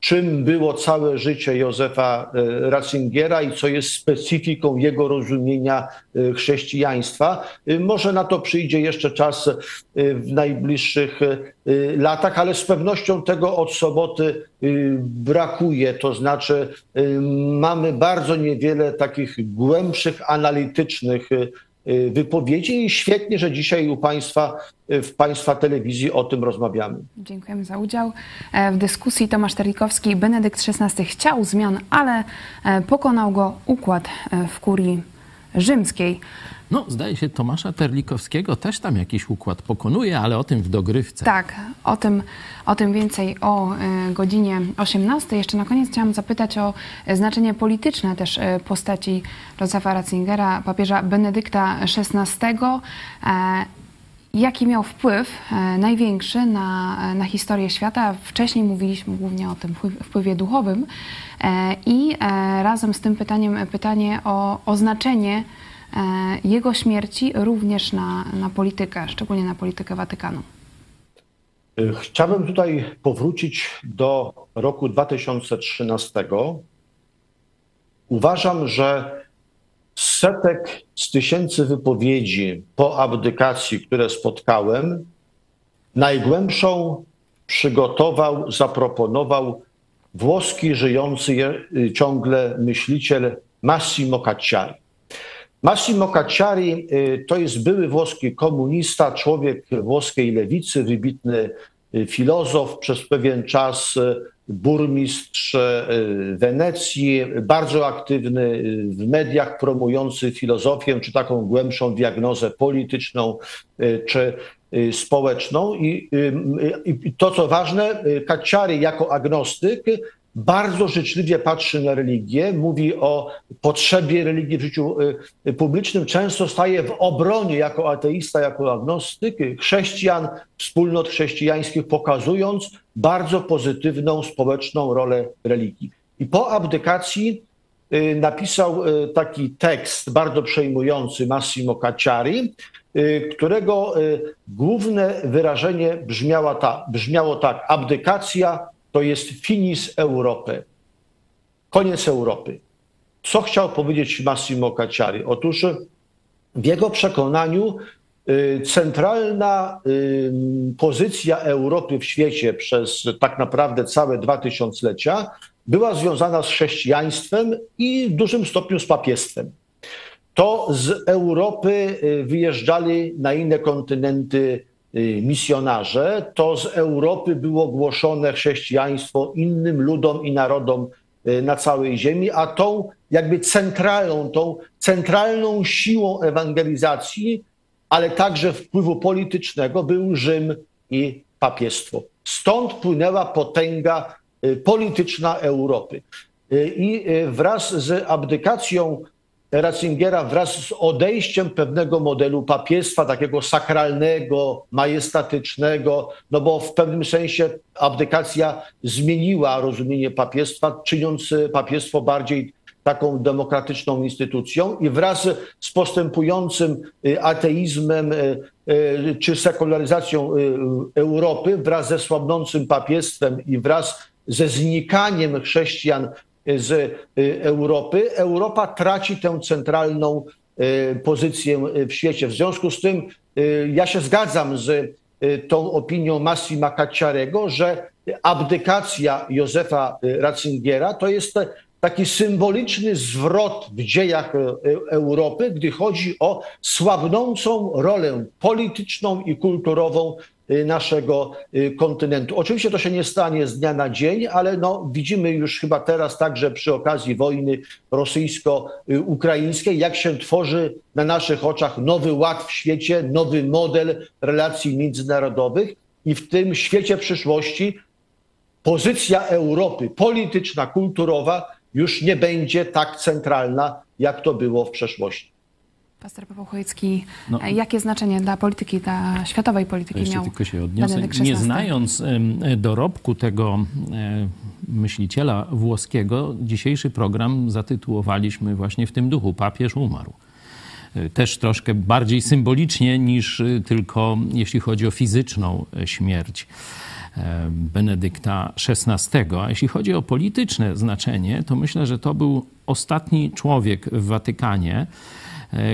czym było całe życie Józefa Ratzingera i co jest specyfiką jego rozumienia chrześcijaństwa. Może na to przyjdzie jeszcze czas w najbliższych latach, ale z pewnością tego od soboty brakuje. To znaczy, mamy bardzo niewiele takich głębszych, analitycznych wypowiedzi i świetnie, że dzisiaj u Państwa, w Państwa telewizji o tym rozmawiamy. Dziękujemy za udział w dyskusji. Tomasz Terlikowski, Benedykt XVI chciał zmian, ale pokonał go układ w kurii rzymskiej. No, zdaje się, Tomasza Terlikowskiego też tam jakiś układ pokonuje, ale o tym w dogrywce. Tak, o tym, o tym więcej o e, godzinie 18. Jeszcze na koniec chciałam zapytać o e, znaczenie polityczne też e, postaci Józefa Ratzingera, papieża Benedykta XVI. Jaki miał wpływ największy na, na historię świata? Wcześniej mówiliśmy głównie o tym wpływ- wpływie duchowym i razem z tym pytaniem pytanie o, o znaczenie jego śmierci również na, na politykę, szczególnie na politykę Watykanu. Chciałbym tutaj powrócić do roku 2013. Uważam, że setek, z tysięcy wypowiedzi po abdykacji, które spotkałem, najgłębszą przygotował, zaproponował włoski żyjący je- ciągle myśliciel Massimo Cacciari. Massimo Cacciari y, to jest były włoski komunista, człowiek włoskiej lewicy, wybitny y, filozof, przez pewien czas y, burmistrz Wenecji, bardzo aktywny w mediach, promujący filozofię, czy taką głębszą diagnozę polityczną, czy społeczną. I, I to, co ważne, y, Cacciari jako agnostyk bardzo życzliwie patrzy na religię, mówi o potrzebie religii w życiu y, publicznym, często staje w obronie jako ateista, jako agnostyk chrześcijan, wspólnot chrześcijańskich, pokazując bardzo pozytywną społeczną rolę religii. I po abdykacji y, napisał y, taki tekst bardzo przejmujący Massimo Cacciari, którego główne wyrażenie brzmiało tak, brzmiało tak abdykacja to jest finis Europy. Koniec Europy. Co chciał powiedzieć Massimo Cacciari? Otóż w jego przekonaniu y, centralna y, pozycja Europy w świecie przez tak naprawdę całe dwa tysiąclecia była związana z chrześcijaństwem i w dużym stopniu z papiestwem. To z Europy y, wyjeżdżali na inne kontynenty misjonarze, to z Europy było głoszone chrześcijaństwo innym ludom i narodom y, na całej ziemi, a tą jakby centralną, tą centralną siłą ewangelizacji, ale także wpływu politycznego był Rzym i papiestwo. Stąd płynęła potęga y, polityczna Europy. Y, I y, wraz z abdykacją Ratzingera, wraz z odejściem pewnego modelu papiestwa, takiego sakralnego, majestatycznego, no bo w pewnym sensie abdykacja zmieniła rozumienie papiestwa, czyniąc papiestwo bardziej taką demokratyczną instytucją i wraz z postępującym y, ateizmem y, y, czy sekularyzacją Europy, wraz ze słabnącym papiestwem i wraz ze znikaniem chrześcijan z y, Europy, Europa traci tę centralną y, pozycję w świecie. W związku z tym y, ja się zgadzam z tą opinią Massima Cacciarego, że abdykacja Józefa Ratzingera to jest taki symboliczny zwrot w dziejach Europy, gdy chodzi o słabnącą rolę polityczną i kulturową naszego y, kontynentu. Oczywiście to się nie stanie z dnia na dzień, ale no, widzimy już chyba teraz także przy okazji wojny rosyjsko-ukraińskiej, jak się tworzy na naszych oczach nowy ład w świecie, nowy model relacji międzynarodowych i w tym świecie przyszłości pozycja Europy polityczna, kulturowa już nie będzie tak centralna, jak to było w przeszłości. Pastor Paweł Chojecki, No. e, jakie znaczenie dla polityki, dla światowej polityki Jeszcze miał tylko się odniosę. Nie znając em, dorobku tego e, myśliciela włoskiego, dzisiejszy program zatytułowaliśmy właśnie w tym duchu Papież umarł. E, Też troszkę bardziej symbolicznie niż e, tylko jeśli chodzi o fizyczną e, śmierć e, Benedykta XVI. A jeśli chodzi o polityczne znaczenie, to myślę, że to był ostatni człowiek w Watykanie, e,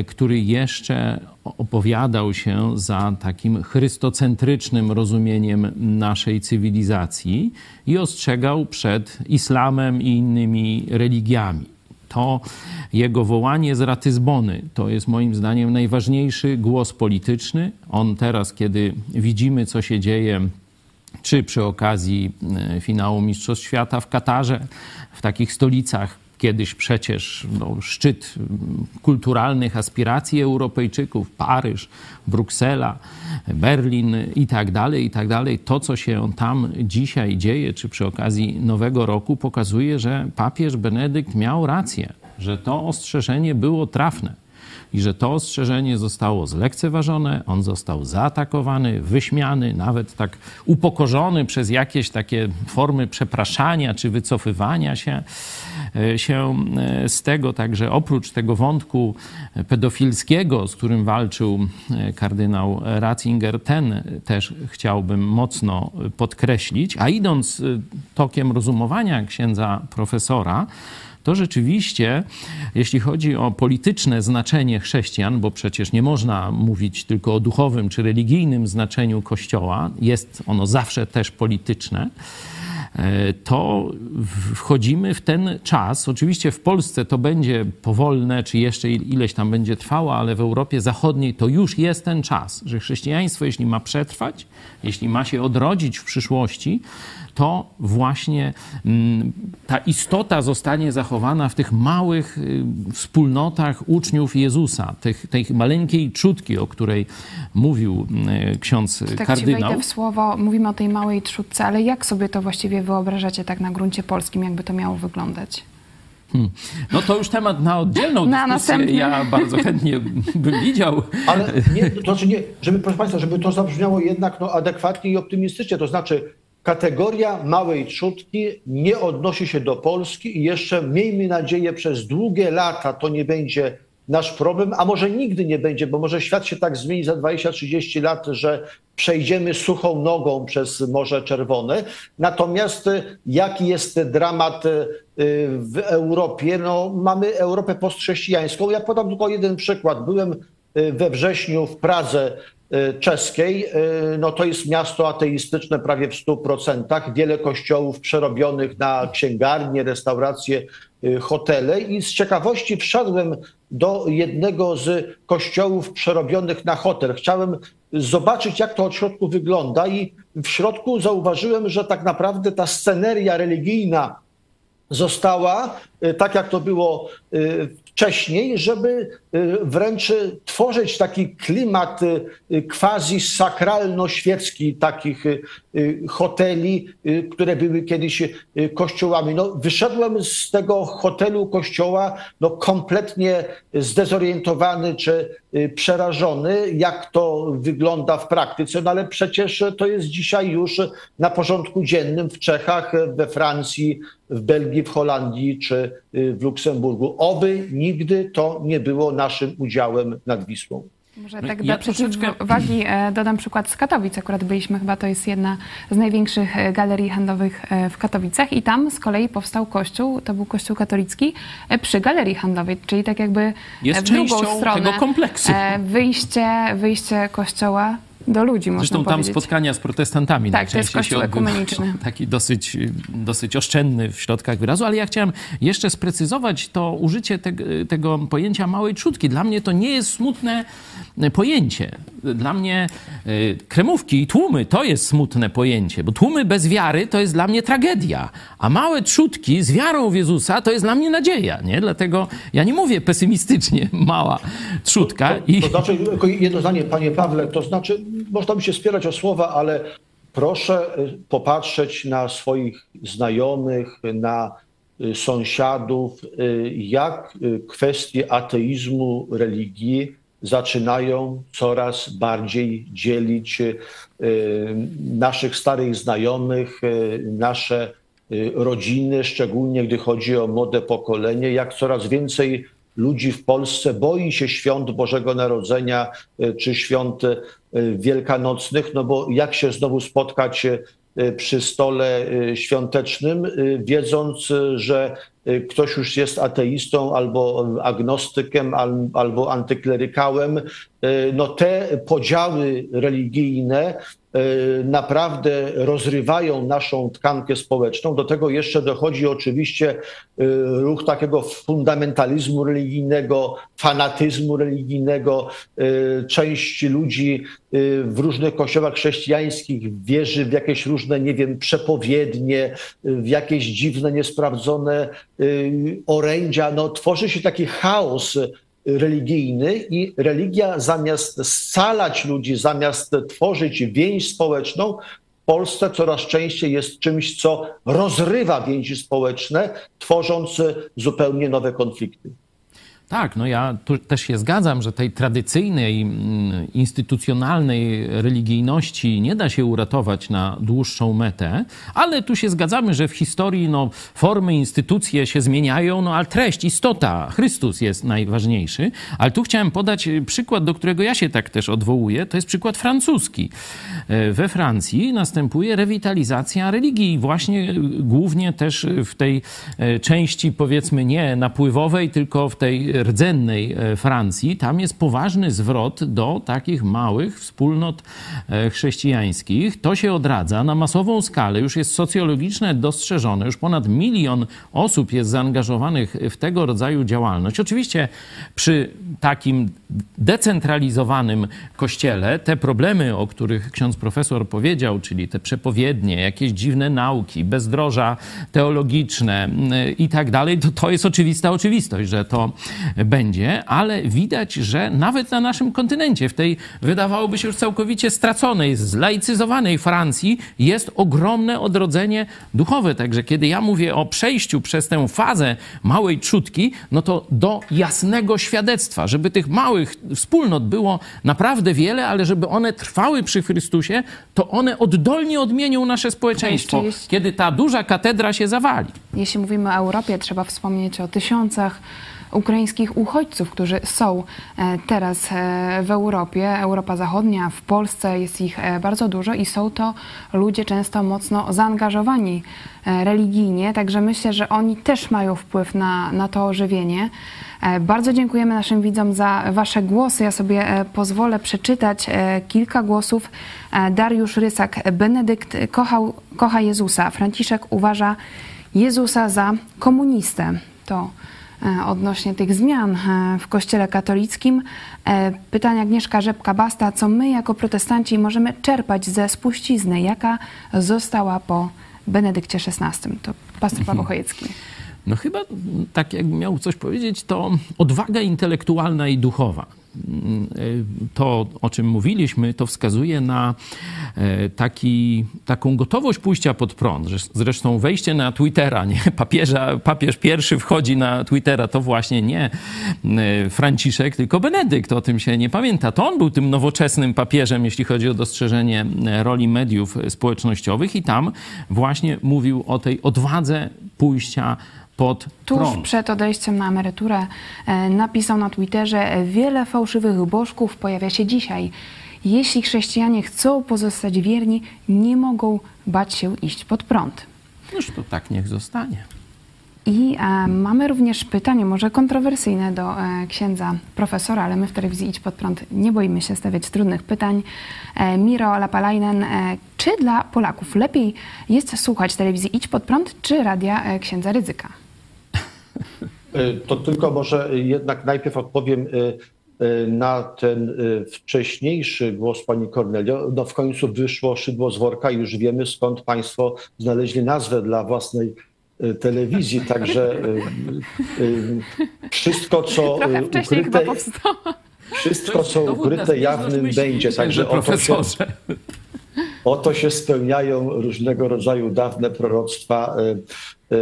który jeszcze opowiadał się za takim chrystocentrycznym rozumieniem naszej cywilizacji i ostrzegał przed islamem i innymi religiami. To jego wołanie z Ratyzbony to jest moim zdaniem najważniejszy głos polityczny. On teraz, kiedy widzimy, co się dzieje czy przy okazji e, finału Mistrzostw Świata w Katarze, w takich stolicach kiedyś przecież no, szczyt kulturalnych aspiracji Europejczyków, Paryż, Bruksela, Berlin i tak dalej, i tak dalej. To, co się tam dzisiaj dzieje, czy przy okazji Nowego Roku, pokazuje, że papież Benedykt miał rację, że to ostrzeżenie było trafne i że to ostrzeżenie zostało zlekceważone, on został zaatakowany, wyśmiany, nawet tak upokorzony przez jakieś takie formy przepraszania czy wycofywania się, się e, z tego. Także oprócz tego wątku pedofilskiego, z którym walczył e, kardynał Ratzinger, ten też chciałbym mocno podkreślić. A idąc tokiem rozumowania księdza profesora, to rzeczywiście, jeśli chodzi o polityczne znaczenie chrześcijan, bo przecież nie można mówić tylko o duchowym czy religijnym znaczeniu Kościoła, jest ono zawsze też polityczne e, to wchodzimy w ten czas. Oczywiście w Polsce to będzie powolne, czy jeszcze ileś tam będzie trwało, ale w Europie Zachodniej to już jest ten czas, że chrześcijaństwo, jeśli ma przetrwać, jeśli ma się odrodzić w przyszłości, to właśnie mm, ta istota zostanie zachowana w tych małych y, wspólnotach uczniów Jezusa, tych, tej maleńkiej trzutki, o której mówił y, ksiądz tak kardynał. Tak w słowo, mówimy o tej małej trzutce, ale jak sobie to właściwie wyobrażacie tak na gruncie polskim, jakby to miało wyglądać? Hmm. No to już temat na oddzielną na dyskusję. Ja bardzo chętnie bym widział. Ale nie, to znaczy nie, żeby, proszę Państwa, żeby to zabrzmiało jednak no, adekwatnie i optymistycznie, to znaczy kategoria małej trzutki nie odnosi się do Polski i jeszcze miejmy nadzieję przez długie lata to nie będzie nasz problem, a może nigdy nie będzie, bo może świat się tak zmieni za 20-30 lat, że przejdziemy suchą nogą przez Morze Czerwone. Natomiast y, jaki jest dramat y, w Europie? No, mamy Europę postchrześcijańską. Ja podam tylko jeden przykład. Byłem we wrześniu w Pradze Y, czeskiej, y, no to jest miasto ateistyczne prawie w 100%. Wiele kościołów przerobionych na księgarnie, restauracje, y, hotele. I z ciekawości wszedłem do jednego z kościołów przerobionych na hotel. Chciałem zobaczyć, jak to od środku wygląda, i w środku zauważyłem, że tak naprawdę ta sceneria religijna została, tak jak to było wcześniej, żeby y, wręcz tworzyć taki klimat y, quasi sakralno-świecki takich y, hoteli, które były kiedyś kościołami. No, wyszedłem z tego hotelu kościoła no, kompletnie zdezorientowany czy przerażony, jak to wygląda w praktyce, no ale przecież to jest dzisiaj już na porządku dziennym w Czechach, we Francji, w Belgii, w Holandii czy w Luksemburgu. Oby nigdy to nie było naszym udziałem nad Wisłą. Może tak dla ja przeciwwagi e, dodam przykład z Katowic. Akurat byliśmy, chyba to jest jedna z największych e, galerii handlowych e, w Katowicach i tam z kolei powstał kościół, to był kościół katolicki przy galerii handlowej, czyli tak jakby jest w drugą stronę. tego kompleksu. Wyjście, wyjście kościoła do ludzi, Zresztą tam powiedzieć. spotkania z protestantami tak, to jest kościół ekumeniczny. [laughs] Taki dosyć, dosyć oszczędny w środkach wyrazu, ale ja chciałem jeszcze sprecyzować to użycie te, tego pojęcia małej trzutki. Dla mnie to nie jest smutne pojęcie. Dla mnie y, kremówki i tłumy to jest smutne pojęcie, bo tłumy bez wiary to jest dla mnie tragedia, a małe trzutki z wiarą w Jezusa to jest dla mnie nadzieja, nie? Dlatego ja nie mówię pesymistycznie [laughs] mała trzutka. To, to, to znaczy, jedno zdanie, panie Pawle, to znaczy można by się spierać o słowa, ale proszę y, popatrzeć na swoich znajomych, na y, sąsiadów, y, jak kwestie ateizmu, religii zaczynają coraz bardziej dzielić naszych starych znajomych, nasze rodziny, szczególnie gdy chodzi o młode pokolenie, jak coraz więcej ludzi w Polsce boi się świąt Bożego Narodzenia czy świąt wielkanocnych, no bo jak się znowu spotkać przy stole świątecznym, wiedząc, że ktoś już jest ateistą albo agnostykiem, albo antyklerykałem, no te podziały religijne E, naprawdę rozrywają naszą tkankę społeczną. Do tego jeszcze dochodzi oczywiście e, ruch takiego fundamentalizmu religijnego, fanatyzmu religijnego. E, część ludzi w różnych kościołach chrześcijańskich wierzy w jakieś różne, nie wiem, przepowiednie, w jakieś dziwne, niesprawdzone orędzia. No, tworzy się taki chaos religijny i religia zamiast scalać ludzi, zamiast tworzyć więź społeczną, w Polsce coraz częściej jest czymś, co rozrywa więzi społeczne, tworząc zupełnie nowe konflikty. Tak, no ja tu też się zgadzam, że tej tradycyjnej, mm, instytucjonalnej religijności nie da się uratować na dłuższą metę, ale tu się zgadzamy, że w historii no, formy, instytucje się zmieniają, no ale treść, istota, Chrystus jest najważniejszy. Ale tu chciałem podać przykład, do którego ja się tak też odwołuję, to jest przykład francuski. E, we Francji następuje rewitalizacja religii, właśnie głównie też w tej e, części powiedzmy nie napływowej, tylko w tej rdzennej e, Francji, tam jest poważny zwrot do takich małych wspólnot e, chrześcijańskich. To się odradza na masową skalę, już jest socjologiczne dostrzeżone, już ponad milion osób jest zaangażowanych w tego rodzaju działalność. Oczywiście przy takim decentralizowanym kościele te problemy, o których ksiądz profesor powiedział, czyli te przepowiednie, jakieś dziwne nauki, bezdroża teologiczne i tak dalej, to, to jest oczywista oczywistość, że to będzie, ale widać, że nawet na naszym kontynencie, w tej wydawałoby się już całkowicie straconej, zlaicyzowanej Francji, jest ogromne odrodzenie duchowe. Także kiedy ja mówię o przejściu przez tę fazę małej trzutki, no to do jasnego świadectwa, żeby tych małych wspólnot było naprawdę wiele, ale żeby one trwały przy Chrystusie, to one oddolnie odmienią nasze społeczeństwo, kiedy ta duża katedra się zawali. Jeśli mówimy o Europie, trzeba wspomnieć o tysiącach ukraińskich uchodźców, którzy są e, teraz e, w Europie, Europa Zachodnia, w Polsce jest ich e, bardzo dużo i są to ludzie często mocno zaangażowani religijnie, także myślę, że oni też mają wpływ na, na to ożywienie. Bardzo dziękujemy naszym widzom za Wasze głosy. Ja sobie pozwolę przeczytać kilka głosów. Dariusz Rysak, Benedykt kochał, kocha Jezusa. Franciszek uważa Jezusa za komunistę. To odnośnie tych zmian e, w Kościele katolickim. E, pytanie Agnieszka Rzepka-Basta, co my jako protestanci możemy czerpać ze spuścizny, jaka została po Benedykcie XVI? To pastor Paweł mhm. Chojecki. No chyba tak jak miał coś powiedzieć, to odwaga intelektualna i duchowa to, o czym mówiliśmy, to wskazuje na e, taki, taką gotowość pójścia pod prąd. Zresztą wejście na Twittera, nie? Papieża, papież pierwszy wchodzi na Twittera, to właśnie nie e, Franciszek, tylko Benedykt. O tym się nie pamięta. To on był tym nowoczesnym papieżem, jeśli chodzi o dostrzeżenie e, roli mediów społecznościowych i tam właśnie mówił o tej odwadze pójścia pod Tuż przed odejściem na emeryturę e, napisał na Twitterze: Wiele fałszywych bożków pojawia się dzisiaj. Jeśli chrześcijanie chcą pozostać wierni, nie mogą bać się iść pod prąd. Już to tak niech zostanie. I e, mamy również pytanie, może kontrowersyjne do e, księdza profesora, ale my w telewizji Idź Pod Prąd nie boimy się stawiać trudnych pytań. E, Miro Lapalainen, e, czy dla Polaków lepiej jest słuchać telewizji Idź Pod Prąd, czy radia e, księdza Ryzyka? E, to tylko może jednak najpierw odpowiem e, e, na ten wcześniejszy głos pani Cornelio. No w końcu wyszło szydło z worka i już wiemy skąd państwo znaleźli nazwę dla własnej telewizji, także wszystko co ukryte, wszystko co ukryte jawnym będzie, także oto się, oto się spełniają różnego rodzaju dawne proroctwa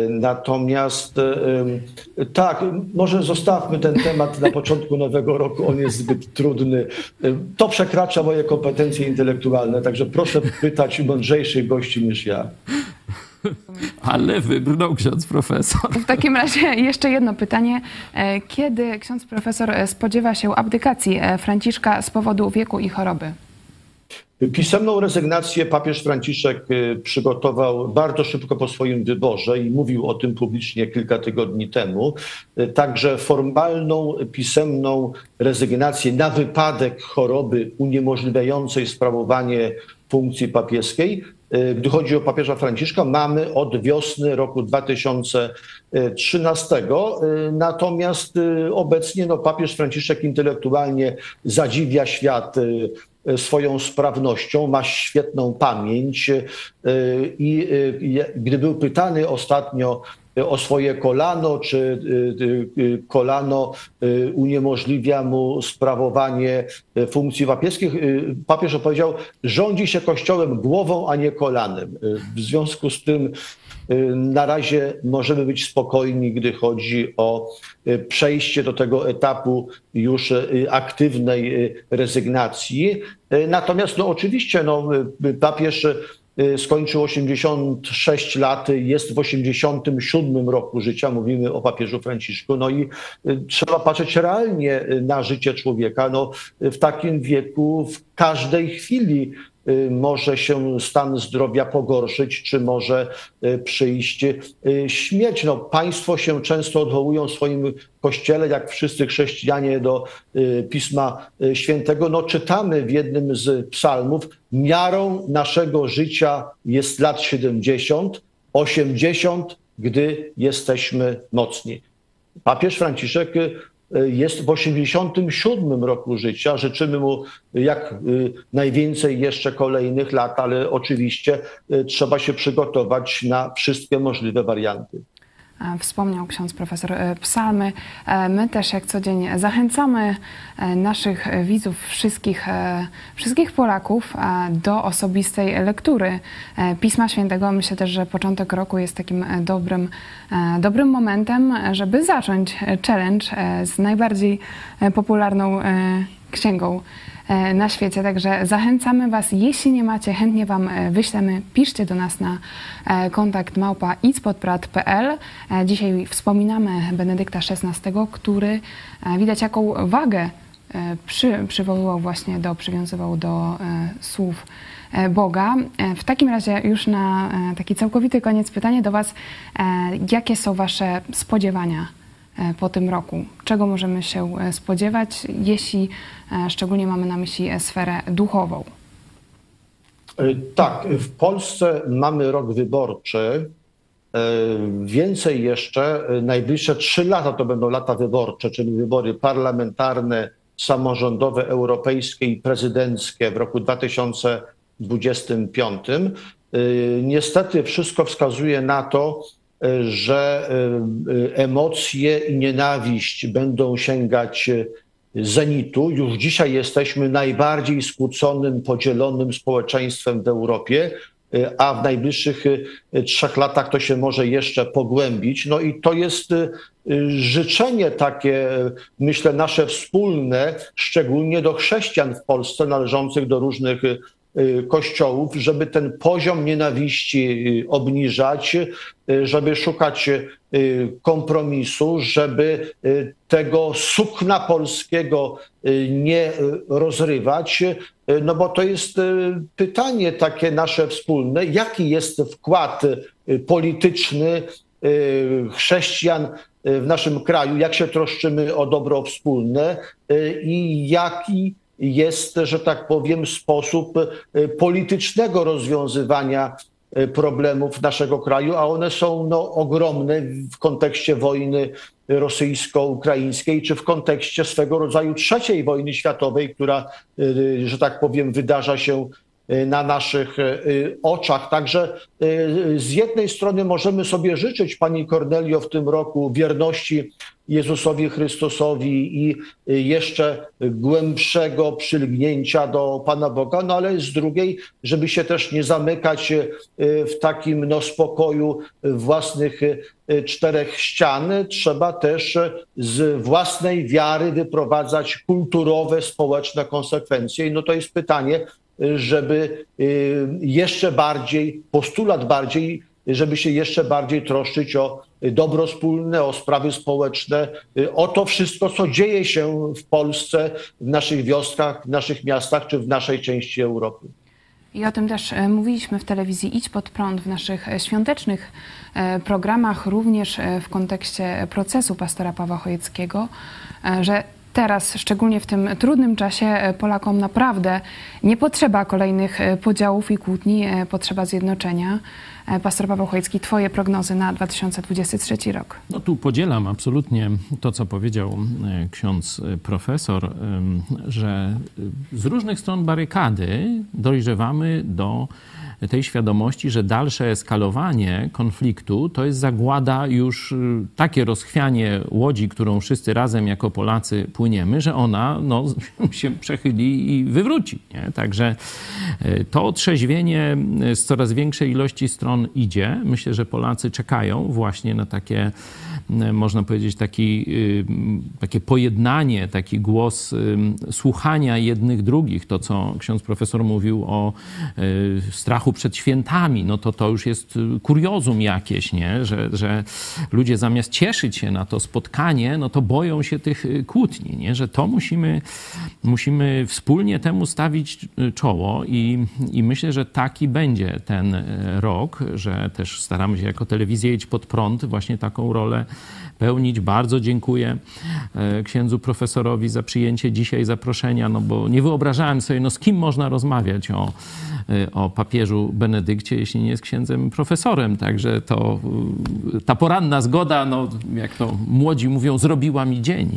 natomiast e, tak, może zostawmy ten temat na początku nowego roku, on jest zbyt trudny. E, to przekracza moje kompetencje intelektualne, także proszę pytać mądrzejszych gości niż ja. Ale wybrnął ksiądz profesor. W takim razie jeszcze jedno pytanie. Kiedy ksiądz profesor spodziewa się abdykacji Franciszka z powodu wieku i choroby? Pisemną rezygnację papież Franciszek y, przygotował bardzo szybko po swoim wyborze i mówił o tym publicznie kilka tygodni temu. Y, także formalną, pisemną rezygnację na wypadek choroby uniemożliwiającej sprawowanie funkcji papieskiej. Y, gdy chodzi o papieża Franciszka, mamy od wiosny roku 2013. Natomiast obecnie no, papież Franciszek intelektualnie zadziwia świat swoją sprawnością, ma świetną pamięć e, i e, gdy był pytany ostatnio o swoje kolano, czy y, y, kolano y, uniemożliwia mu sprawowanie funkcji papieskich. Papież opowiedział, rządzi się kościołem głową, a nie kolanem. W związku z tym na razie możemy być spokojni, gdy chodzi o przejście do tego etapu już aktywnej rezygnacji. Natomiast no oczywiście no, papież Y, skończył 86 lat, jest w 87 roku życia, mówimy o papieżu Franciszku, no i y, trzeba patrzeć realnie na życie człowieka. No, w takim wieku w każdej chwili Y, może się stan zdrowia pogorszyć, czy może y, przyjść y, śmierć. No, państwo się często odwołują w swoim kościele, jak wszyscy chrześcijanie, do Pisma Świętego. No, czytamy w jednym z psalmów, miarą naszego życia jest lat 70, 80, gdy jesteśmy mocni. Papież Franciszek jest w 87 roku życia. Życzymy mu jak y, najwięcej jeszcze kolejnych lat, ale oczywiście trzeba się przygotować na wszystkie możliwe warianty. E, wspomniał ksiądz profesor e, psalmy. E, my też jak co dzień zachęcamy naszych widzów, wszystkich, wszystkich Polaków do osobistej lektury Pisma Świętego. Myślę też, że początek roku jest takim dobrym, dobrym momentem, żeby zacząć challenge z najbardziej popularną księgą E, na świecie. Także zachęcamy Was, jeśli nie macie, chętnie Wam e, wyślemy, piszcie do nas na e, kontakt małpa Dzisiaj wspominamy Benedykta XVI, który widać jaką wagę przy, przywoływał właśnie do, przywiązywał do słów Boga. W takim razie już na taki całkowity koniec pytanie do Was. Jakie są Wasze spodziewania po tym roku. Czego możemy się e, spodziewać, jeśli e, szczególnie mamy na myśli sferę duchową? Tak, w Polsce mamy rok wyborczy. Więcej jeszcze, najbliższe trzy lata to będą lata wyborcze, czyli wybory parlamentarne, samorządowe, europejskie i prezydenckie w roku 2025. Niestety wszystko wskazuje na to, że y, emocje i nienawiść będą sięgać zenitu. Już dzisiaj jesteśmy najbardziej skłóconym, podzielonym społeczeństwem w Europie, y, a w najbliższych y, trzech latach to się może jeszcze pogłębić. No i to jest życzenie takie, myślę, nasze wspólne, szczególnie do chrześcijan w Polsce należących do różnych Y, kościołów, żeby ten poziom nienawiści y, obniżać, y, żeby szukać kompromisu, żeby tego sukna polskiego nie rozrywać, no bo to jest pytanie takie nasze wspólne, jaki jest wkład polityczny chrześcijan w naszym kraju, jak się troszczymy o dobro wspólne i jaki jest, że tak powiem, sposób e, politycznego rozwiązywania e, problemów naszego kraju, a one są no, ogromne w kontekście wojny rosyjsko-ukraińskiej, czy w kontekście swego rodzaju trzeciej wojny światowej, która, e, że tak powiem, wydarza się na naszych oczach. Także z jednej strony możemy sobie życzyć, Pani Kornelio, w tym roku wierności Jezusowi Chrystusowi i jeszcze głębszego przylgnięcia do Pana Boga, no ale z drugiej, żeby się też nie zamykać w takim no, spokoju własnych czterech ścian, trzeba też z własnej wiary wyprowadzać kulturowe, społeczne konsekwencje. I no to jest pytanie, żeby e, jeszcze bardziej, postulat bardziej, żeby się jeszcze bardziej troszczyć o dobro wspólne, o sprawy społeczne, o to wszystko, co dzieje się w Polsce, w naszych wioskach, w naszych miastach czy w naszej części Europy. I o tym też e, mówiliśmy w telewizji Idź pod prąd w naszych e, świątecznych e, programach, również w kontekście procesu pastora Pawła Chojeckiego, że teraz, szczególnie w tym trudnym czasie, Polakom naprawdę nie potrzeba kolejnych podziałów i kłótni, potrzeba zjednoczenia. E, pastor Paweł Chojecki, Twoje prognozy na 2023 rok? No tu podzielam absolutnie to, co powiedział e, ksiądz e, profesor, że z różnych stron barykady dojrzewamy do tej świadomości, że dalsze eskalowanie konfliktu to jest zagłada już y, takie rozchwianie łodzi, którą wszyscy razem jako Polacy płyniemy, że ona no, [laughs] się przechyli i wywróci. Nie? Także y, to otrzeźwienie z coraz większej ilości stron idzie. Myślę, że Polacy czekają właśnie na takie, y, można powiedzieć, taki, takie pojednanie, taki głos słuchania jednych drugich. To, co ksiądz profesor mówił o strachu przed świętami, no to to już jest kuriozum jakieś, nie? Że, że ludzie zamiast cieszyć się na to spotkanie, no to boją się tych kłótni, nie? Że to musimy, musimy wspólnie temu stawić czoło i, i myślę, że taki będzie ten rok, że też staramy się jako telewizja iść pod prąd właśnie taką rolę pełnić. Bardzo dziękuję e, księdzu profesorowi za przyjęcie dzisiaj zaproszenia, no bo nie wyobrażałem sobie, no z kim można rozmawiać o, o papieżu Benedykcie, jeśli nie jest księdzem profesorem. Także to e, ta poranna zgoda, no jak to młodzi mówią, zrobiła mi dzień.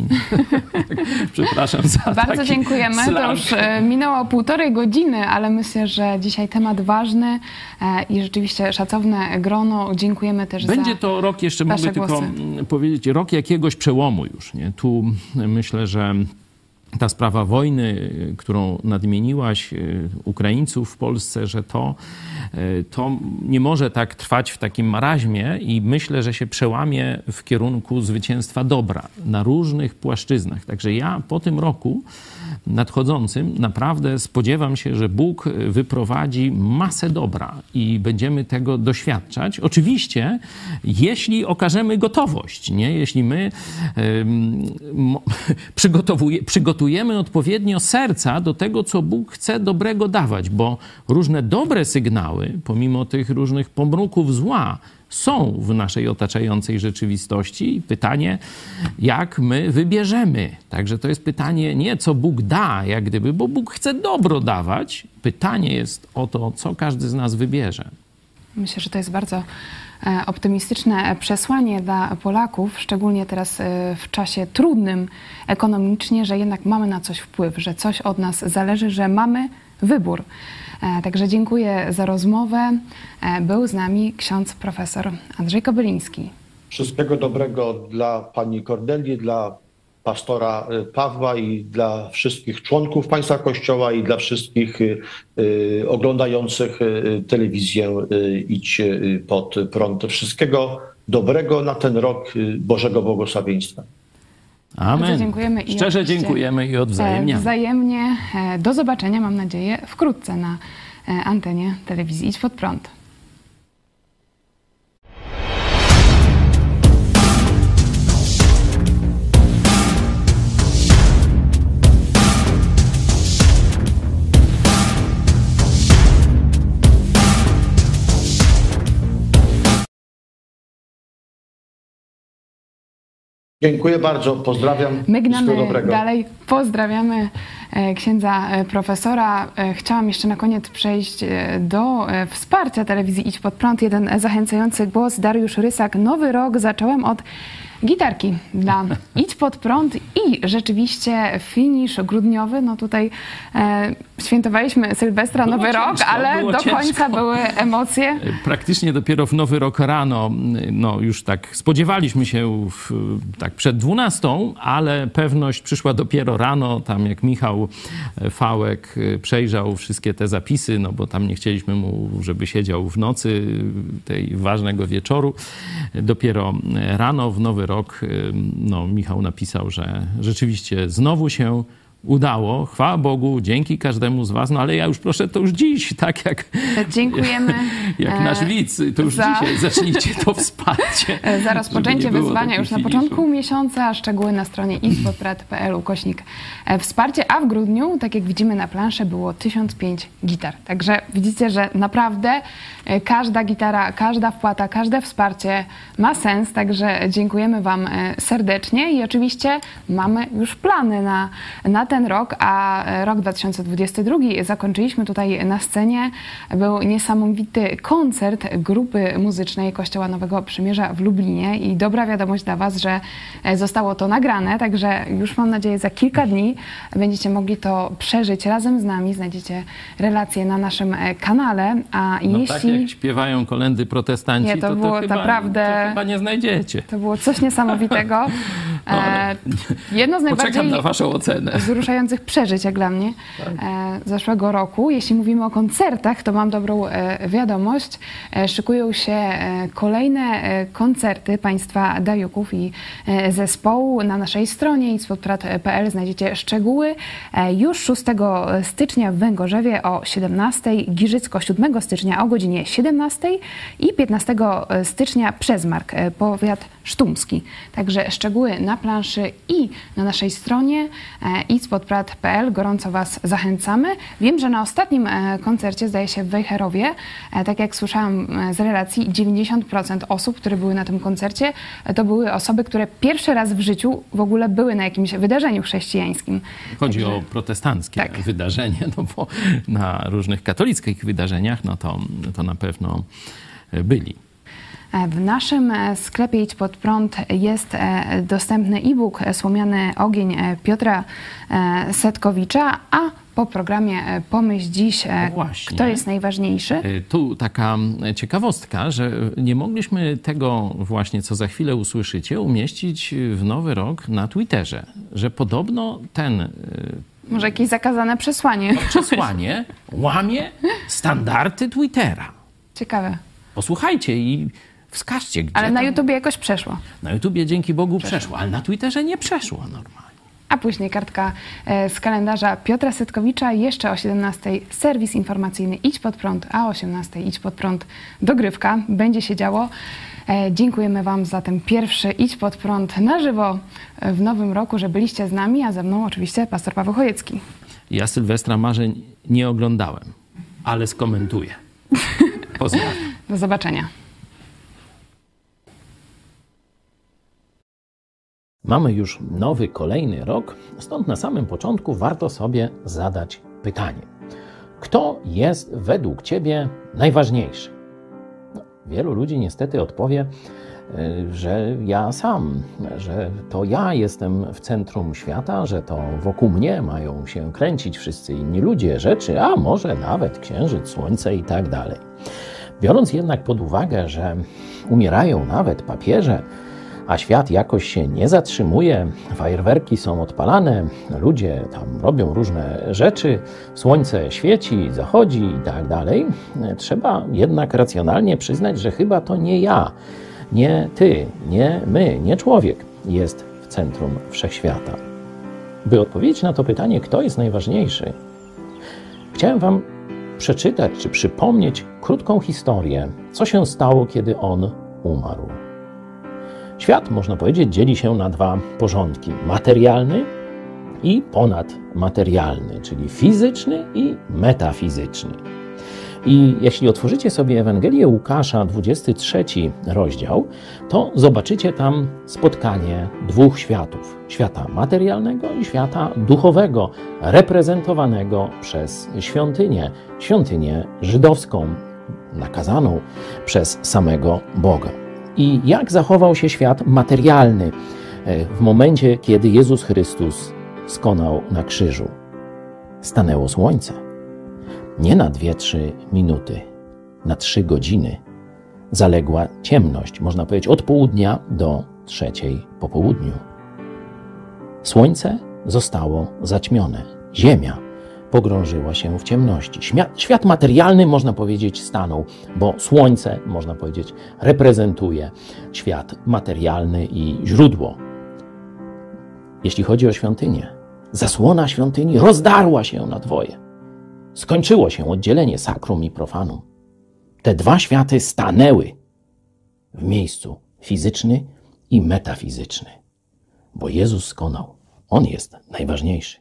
[laughs] Przepraszam za Bardzo dziękujemy. Slang. To już minęło półtorej godziny, ale myślę, że dzisiaj temat ważny i rzeczywiście szacowne grono. Dziękujemy też Będzie za to rok, jeszcze mogę tylko głosy. mm, powiedzieć, rok jakiegoś przełomu już. Nie? Tu myślę, że ta sprawa wojny, którą nadmieniłaś, y, Ukraińców w Polsce, że to, y, to nie może tak trwać w takim maraźmie i myślę, że się przełamie w kierunku zwycięstwa dobra na różnych płaszczyznach. Także ja po tym roku nadchodzącym naprawdę spodziewam się, że Bóg wyprowadzi masę dobra i będziemy tego doświadczać. Oczywiście, jeśli okażemy gotowość, nie? jeśli my [laughs] przygotowuje, przygotujemy odpowiednio serca do tego, co Bóg chce dobrego dawać, bo różne dobre sygnały, pomimo tych różnych pomruków zła, są w naszej otaczającej rzeczywistości. I Pytanie, jak my wybierzemy. Także to jest pytanie nie, co Bóg da, jak gdyby, bo Bóg chce dobro dawać. Pytanie jest o to, co każdy z nas wybierze. Myślę, że to jest bardzo e, optymistyczne przesłanie dla Polaków, szczególnie teraz e, w czasie trudnym ekonomicznie, że jednak mamy na coś wpływ, że coś od nas zależy, że mamy wybór. E, Także dziękuję za rozmowę. E, Był z nami ksiądz profesor Andrzej Kobyliński. Wszystkiego dobrego dla pani Kordelii, dla pastora y, Pawła i dla wszystkich członków państwa Kościoła i dla wszystkich oglądających telewizję Idź pod prąd. Wszystkiego dobrego na ten rok Bożego Błogosławieństwa. Amen. Bardzo dziękujemy. I Szczerze dziękujemy i e, odwzajemniamy. Wzajemnie. E, Do zobaczenia, mam nadzieję, wkrótce na e, antenie telewizji Idź pod prąd. Dziękuję bardzo, pozdrawiam. My gnamy dalej. Pozdrawiamy e, księdza e, profesora. E, Chciałam jeszcze na koniec przejść do wsparcia telewizji Idź Pod Prąd. Jeden zachęcający głos, Dariusz Rysak. Nowy rok zacząłem od gitarki dla [laughs] Idź Pod Prąd i rzeczywiście finisz grudniowy. No tutaj świętowaliśmy Sylwestra, Było Nowy Rok, ciężko, ale było do ciężko. końca były emocje. [laughs] Praktycznie dopiero w Nowy Rok rano, no już tak spodziewaliśmy się w, tak przed 12, ale pewność przyszła dopiero rano, tam jak Michał Fałek przejrzał wszystkie te zapisy, no bo tam nie chcieliśmy mu, żeby siedział w nocy tej ważnego wieczoru. Dopiero rano w Nowy Rok, no Michał napisał, że rzeczywiście znowu się udało. Chwała Bogu, dzięki każdemu z was, no ale ja już proszę to już dziś, tak jak Dziękujemy. [laughs] jak e, nasz widz, to już za- dzisiaj zacznijcie to [laughs] wsparcie. E, Za rozpoczęcie wyzwania już na finiszu. początku miesiąca, szczegóły na stronie infoprat.pl ukośnik e, wsparcie, a w grudniu, tak jak widzimy na planszy, było 1005 gitar. Także widzicie, że naprawdę e, każda gitara, każda wpłata, każde wsparcie ma sens, także dziękujemy Wam e, serdecznie i oczywiście mamy już plany na, na ten rok, a rok 2022 zakończyliśmy tutaj na scenie. Był niesamowity koncert grupy muzycznej Kościoła Nowego Przymierza w Lublinie i dobra wiadomość dla Was, że zostało to nagrane, także już mam nadzieję za kilka dni będziecie mogli to przeżyć razem z nami. Znajdziecie relacje na naszym kanale, a No jeśli... tak śpiewają kolendy protestanci, Nie, to to, było chyba, naprawdę- to chyba nie znajdziecie. To było coś niesamowitego. [laughs] E, jedno z najbardziej na waszą ocenę. wzruszających przeżyć, jak dla mnie, e, zeszłego roku. Jeśli mówimy o koncertach, to mam dobrą e, wiadomość. Szykują się kolejne koncerty państwa Dajuków i zespołu. Na naszej stronie ispodprat.pl znajdziecie szczegóły. Już 6 stycznia w Węgorzewie o 17, Giżycko 7 stycznia o godzinie 17 i 15 stycznia Przezmark, e, powiat sztumski. Także szczegóły na planszy i na naszej stronie e, ispodprat.pl. Gorąco Was zachęcamy. Wiem, że na ostatnim e, koncercie, zdaje się w Wejherowie, tak jak słyszałam z relacji, 90% osób, które były na tym koncercie, to były osoby, które pierwszy raz w życiu w ogóle były na jakimś wydarzeniu chrześcijańskim. Chodzi o protestanckie Tak. wydarzenie, no bo na różnych katolickich wydarzeniach, no to, to na pewno byli. E, W naszym e, sklepie Idź Pod Prąd jest e, dostępny e-book e, Słomiany ogień e, Piotra e, Setkowicza, a po programie e, Pomyśl dziś, e, właśnie. kto jest najważniejszy. Tu taka ciekawostka, że nie mogliśmy tego właśnie, co za chwilę usłyszycie, umieścić w nowy rok na Twitterze, że podobno ten Może jakieś zakazane przesłanie. przesłanie łamie standardy Twittera. Ciekawe. Posłuchajcie i wskażcie, gdzie Ale na tam- YouTubie jakoś przeszło. Na YouTubie dzięki Bogu przeszło, ale na Twitterze nie przeszło normalnie. A później kartka e, z kalendarza Piotra Setkowicza. Jeszcze o 17 serwis informacyjny Idź Pod Prąd, a o 18 Idź Pod Prąd dogrywka. Będzie się działo. E, Dziękujemy Wam za ten pierwszy Idź Pod Prąd na żywo w nowym roku, że byliście z nami, a ze mną oczywiście pastor Paweł Chojecki. Ja Sylwestra Marzeń nie oglądałem, ale skomentuję. [laughs] Pozdrawiam. Do zobaczenia. Mamy już nowy, kolejny rok, stąd na samym początku warto sobie zadać pytanie: kto jest według Ciebie najważniejszy? No, wielu ludzi niestety odpowie, że ja sam, że to ja jestem w centrum świata, że to wokół mnie mają się kręcić wszyscy inni ludzie, rzeczy, a może nawet księżyc, słońce i tak dalej. Biorąc jednak pod uwagę, że umierają nawet papieże, a świat jakoś się nie zatrzymuje, fajerwerki są odpalane, ludzie tam robią różne rzeczy, słońce świeci, zachodzi i tak dalej, trzeba jednak racjonalnie przyznać, że chyba to nie ja, nie ty, nie my, nie człowiek jest w centrum wszechświata. By odpowiedzieć na to pytanie, kto jest najważniejszy, chciałem Wam przeczytać czy przypomnieć krótką historię, co się stało, kiedy on umarł. Świat, można powiedzieć, dzieli się na dwa porządki: materialny i ponadmaterialny, czyli fizyczny i metafizyczny. I jeśli otworzycie sobie Ewangelię Łukasza, 23 rozdział, to zobaczycie tam spotkanie dwóch światów: świata materialnego i świata duchowego, reprezentowanego przez świątynię, świątynię żydowską, nakazaną przez samego Boga. I jak zachował się świat materialny e, w momencie, kiedy Jezus Chrystus skonał na krzyżu? Stanęło słońce. Nie na dwie, trzy minuty, na trzy godziny. Zaległa ciemność, można powiedzieć, od południa do trzeciej po południu. Słońce zostało zaćmione. Ziemia pogrążyła się w ciemności. Świat, świat materialny, można powiedzieć, stanął, bo słońce, można powiedzieć, reprezentuje świat materialny i źródło. Jeśli chodzi o świątynię, zasłona świątyni rozdarła się na dwoje. Skończyło się oddzielenie sakrum i profanum. Te dwa światy stanęły w miejscu fizyczny i metafizyczny, bo Jezus skonał. On jest najważniejszy.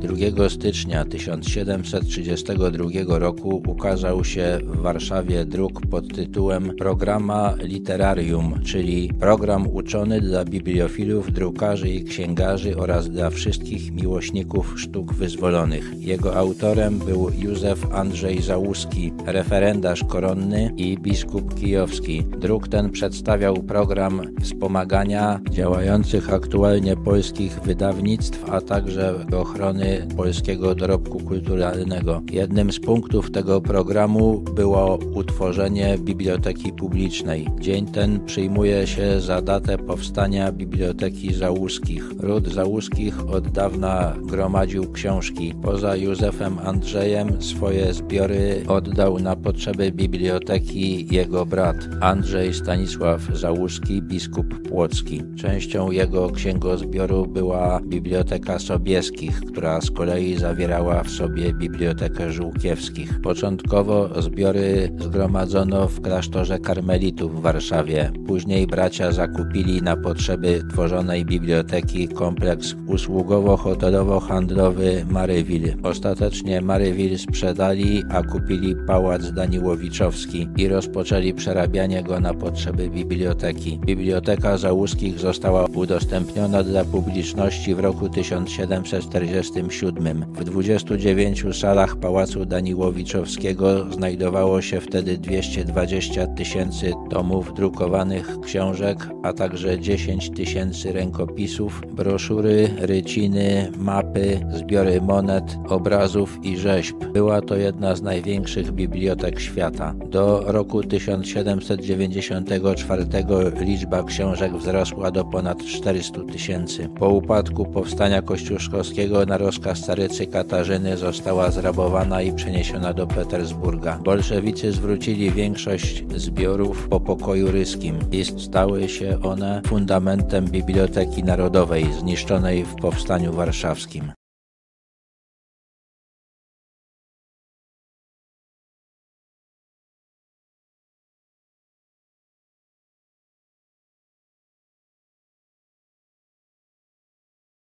2 stycznia 1732 roku ukazał się w Warszawie druk pod tytułem Programa Literarium, czyli program uczony dla bibliofilów, drukarzy i księgarzy oraz dla wszystkich miłośników sztuk wyzwolonych. Jego autorem był Józef Andrzej Załuski, referendarz koronny i biskup kijowski. Druk ten przedstawiał program wspomagania działających aktualnie polskich wydawnictw, a także ochrony polskiego dorobku kulturalnego. Jednym z punktów tego programu było utworzenie biblioteki publicznej. Dzień ten przyjmuje się za datę powstania Biblioteki Załuskich. Ród Załuskich od dawna gromadził książki. Poza Józefem Andrzejem swoje zbiory oddał na potrzeby biblioteki jego brat Andrzej Stanisław Załuski, biskup płocki. Częścią jego księgozbioru była Biblioteka Sobieskich, która z kolei zawierała w sobie Bibliotekę Żółkiewskich. Początkowo zbiory zgromadzono w klasztorze karmelitów w Warszawie. Później bracia zakupili na potrzeby tworzonej biblioteki kompleks usługowo-hotelowo-handlowy Maryville. Ostatecznie Maryville sprzedali, a kupili pałac Daniłowiczowski i rozpoczęli przerabianie go na potrzeby biblioteki. Biblioteka Załuskich została udostępniona dla publiczności w roku 1747. W 29 salach Pałacu Daniłowiczowskiego znajdowało się wtedy 220 tysięcy tomów drukowanych książek, a także 10 tysięcy rękopisów, broszury, ryciny, mapy, zbiory monet, obrazów i rzeźb. Była to jedna z największych bibliotek świata. Do roku 1794 liczba książek wzrosła do ponad 400 tysięcy. Po upadku powstania kościuszkowskiego na rozkaz carycy Katarzyny została zrabowana i przeniesiona do Petersburga. Bolszewicy zwrócili większość zbiorów po pokoju ryskim i stały się one fundamentem Biblioteki Narodowej zniszczonej w Powstaniu Warszawskim.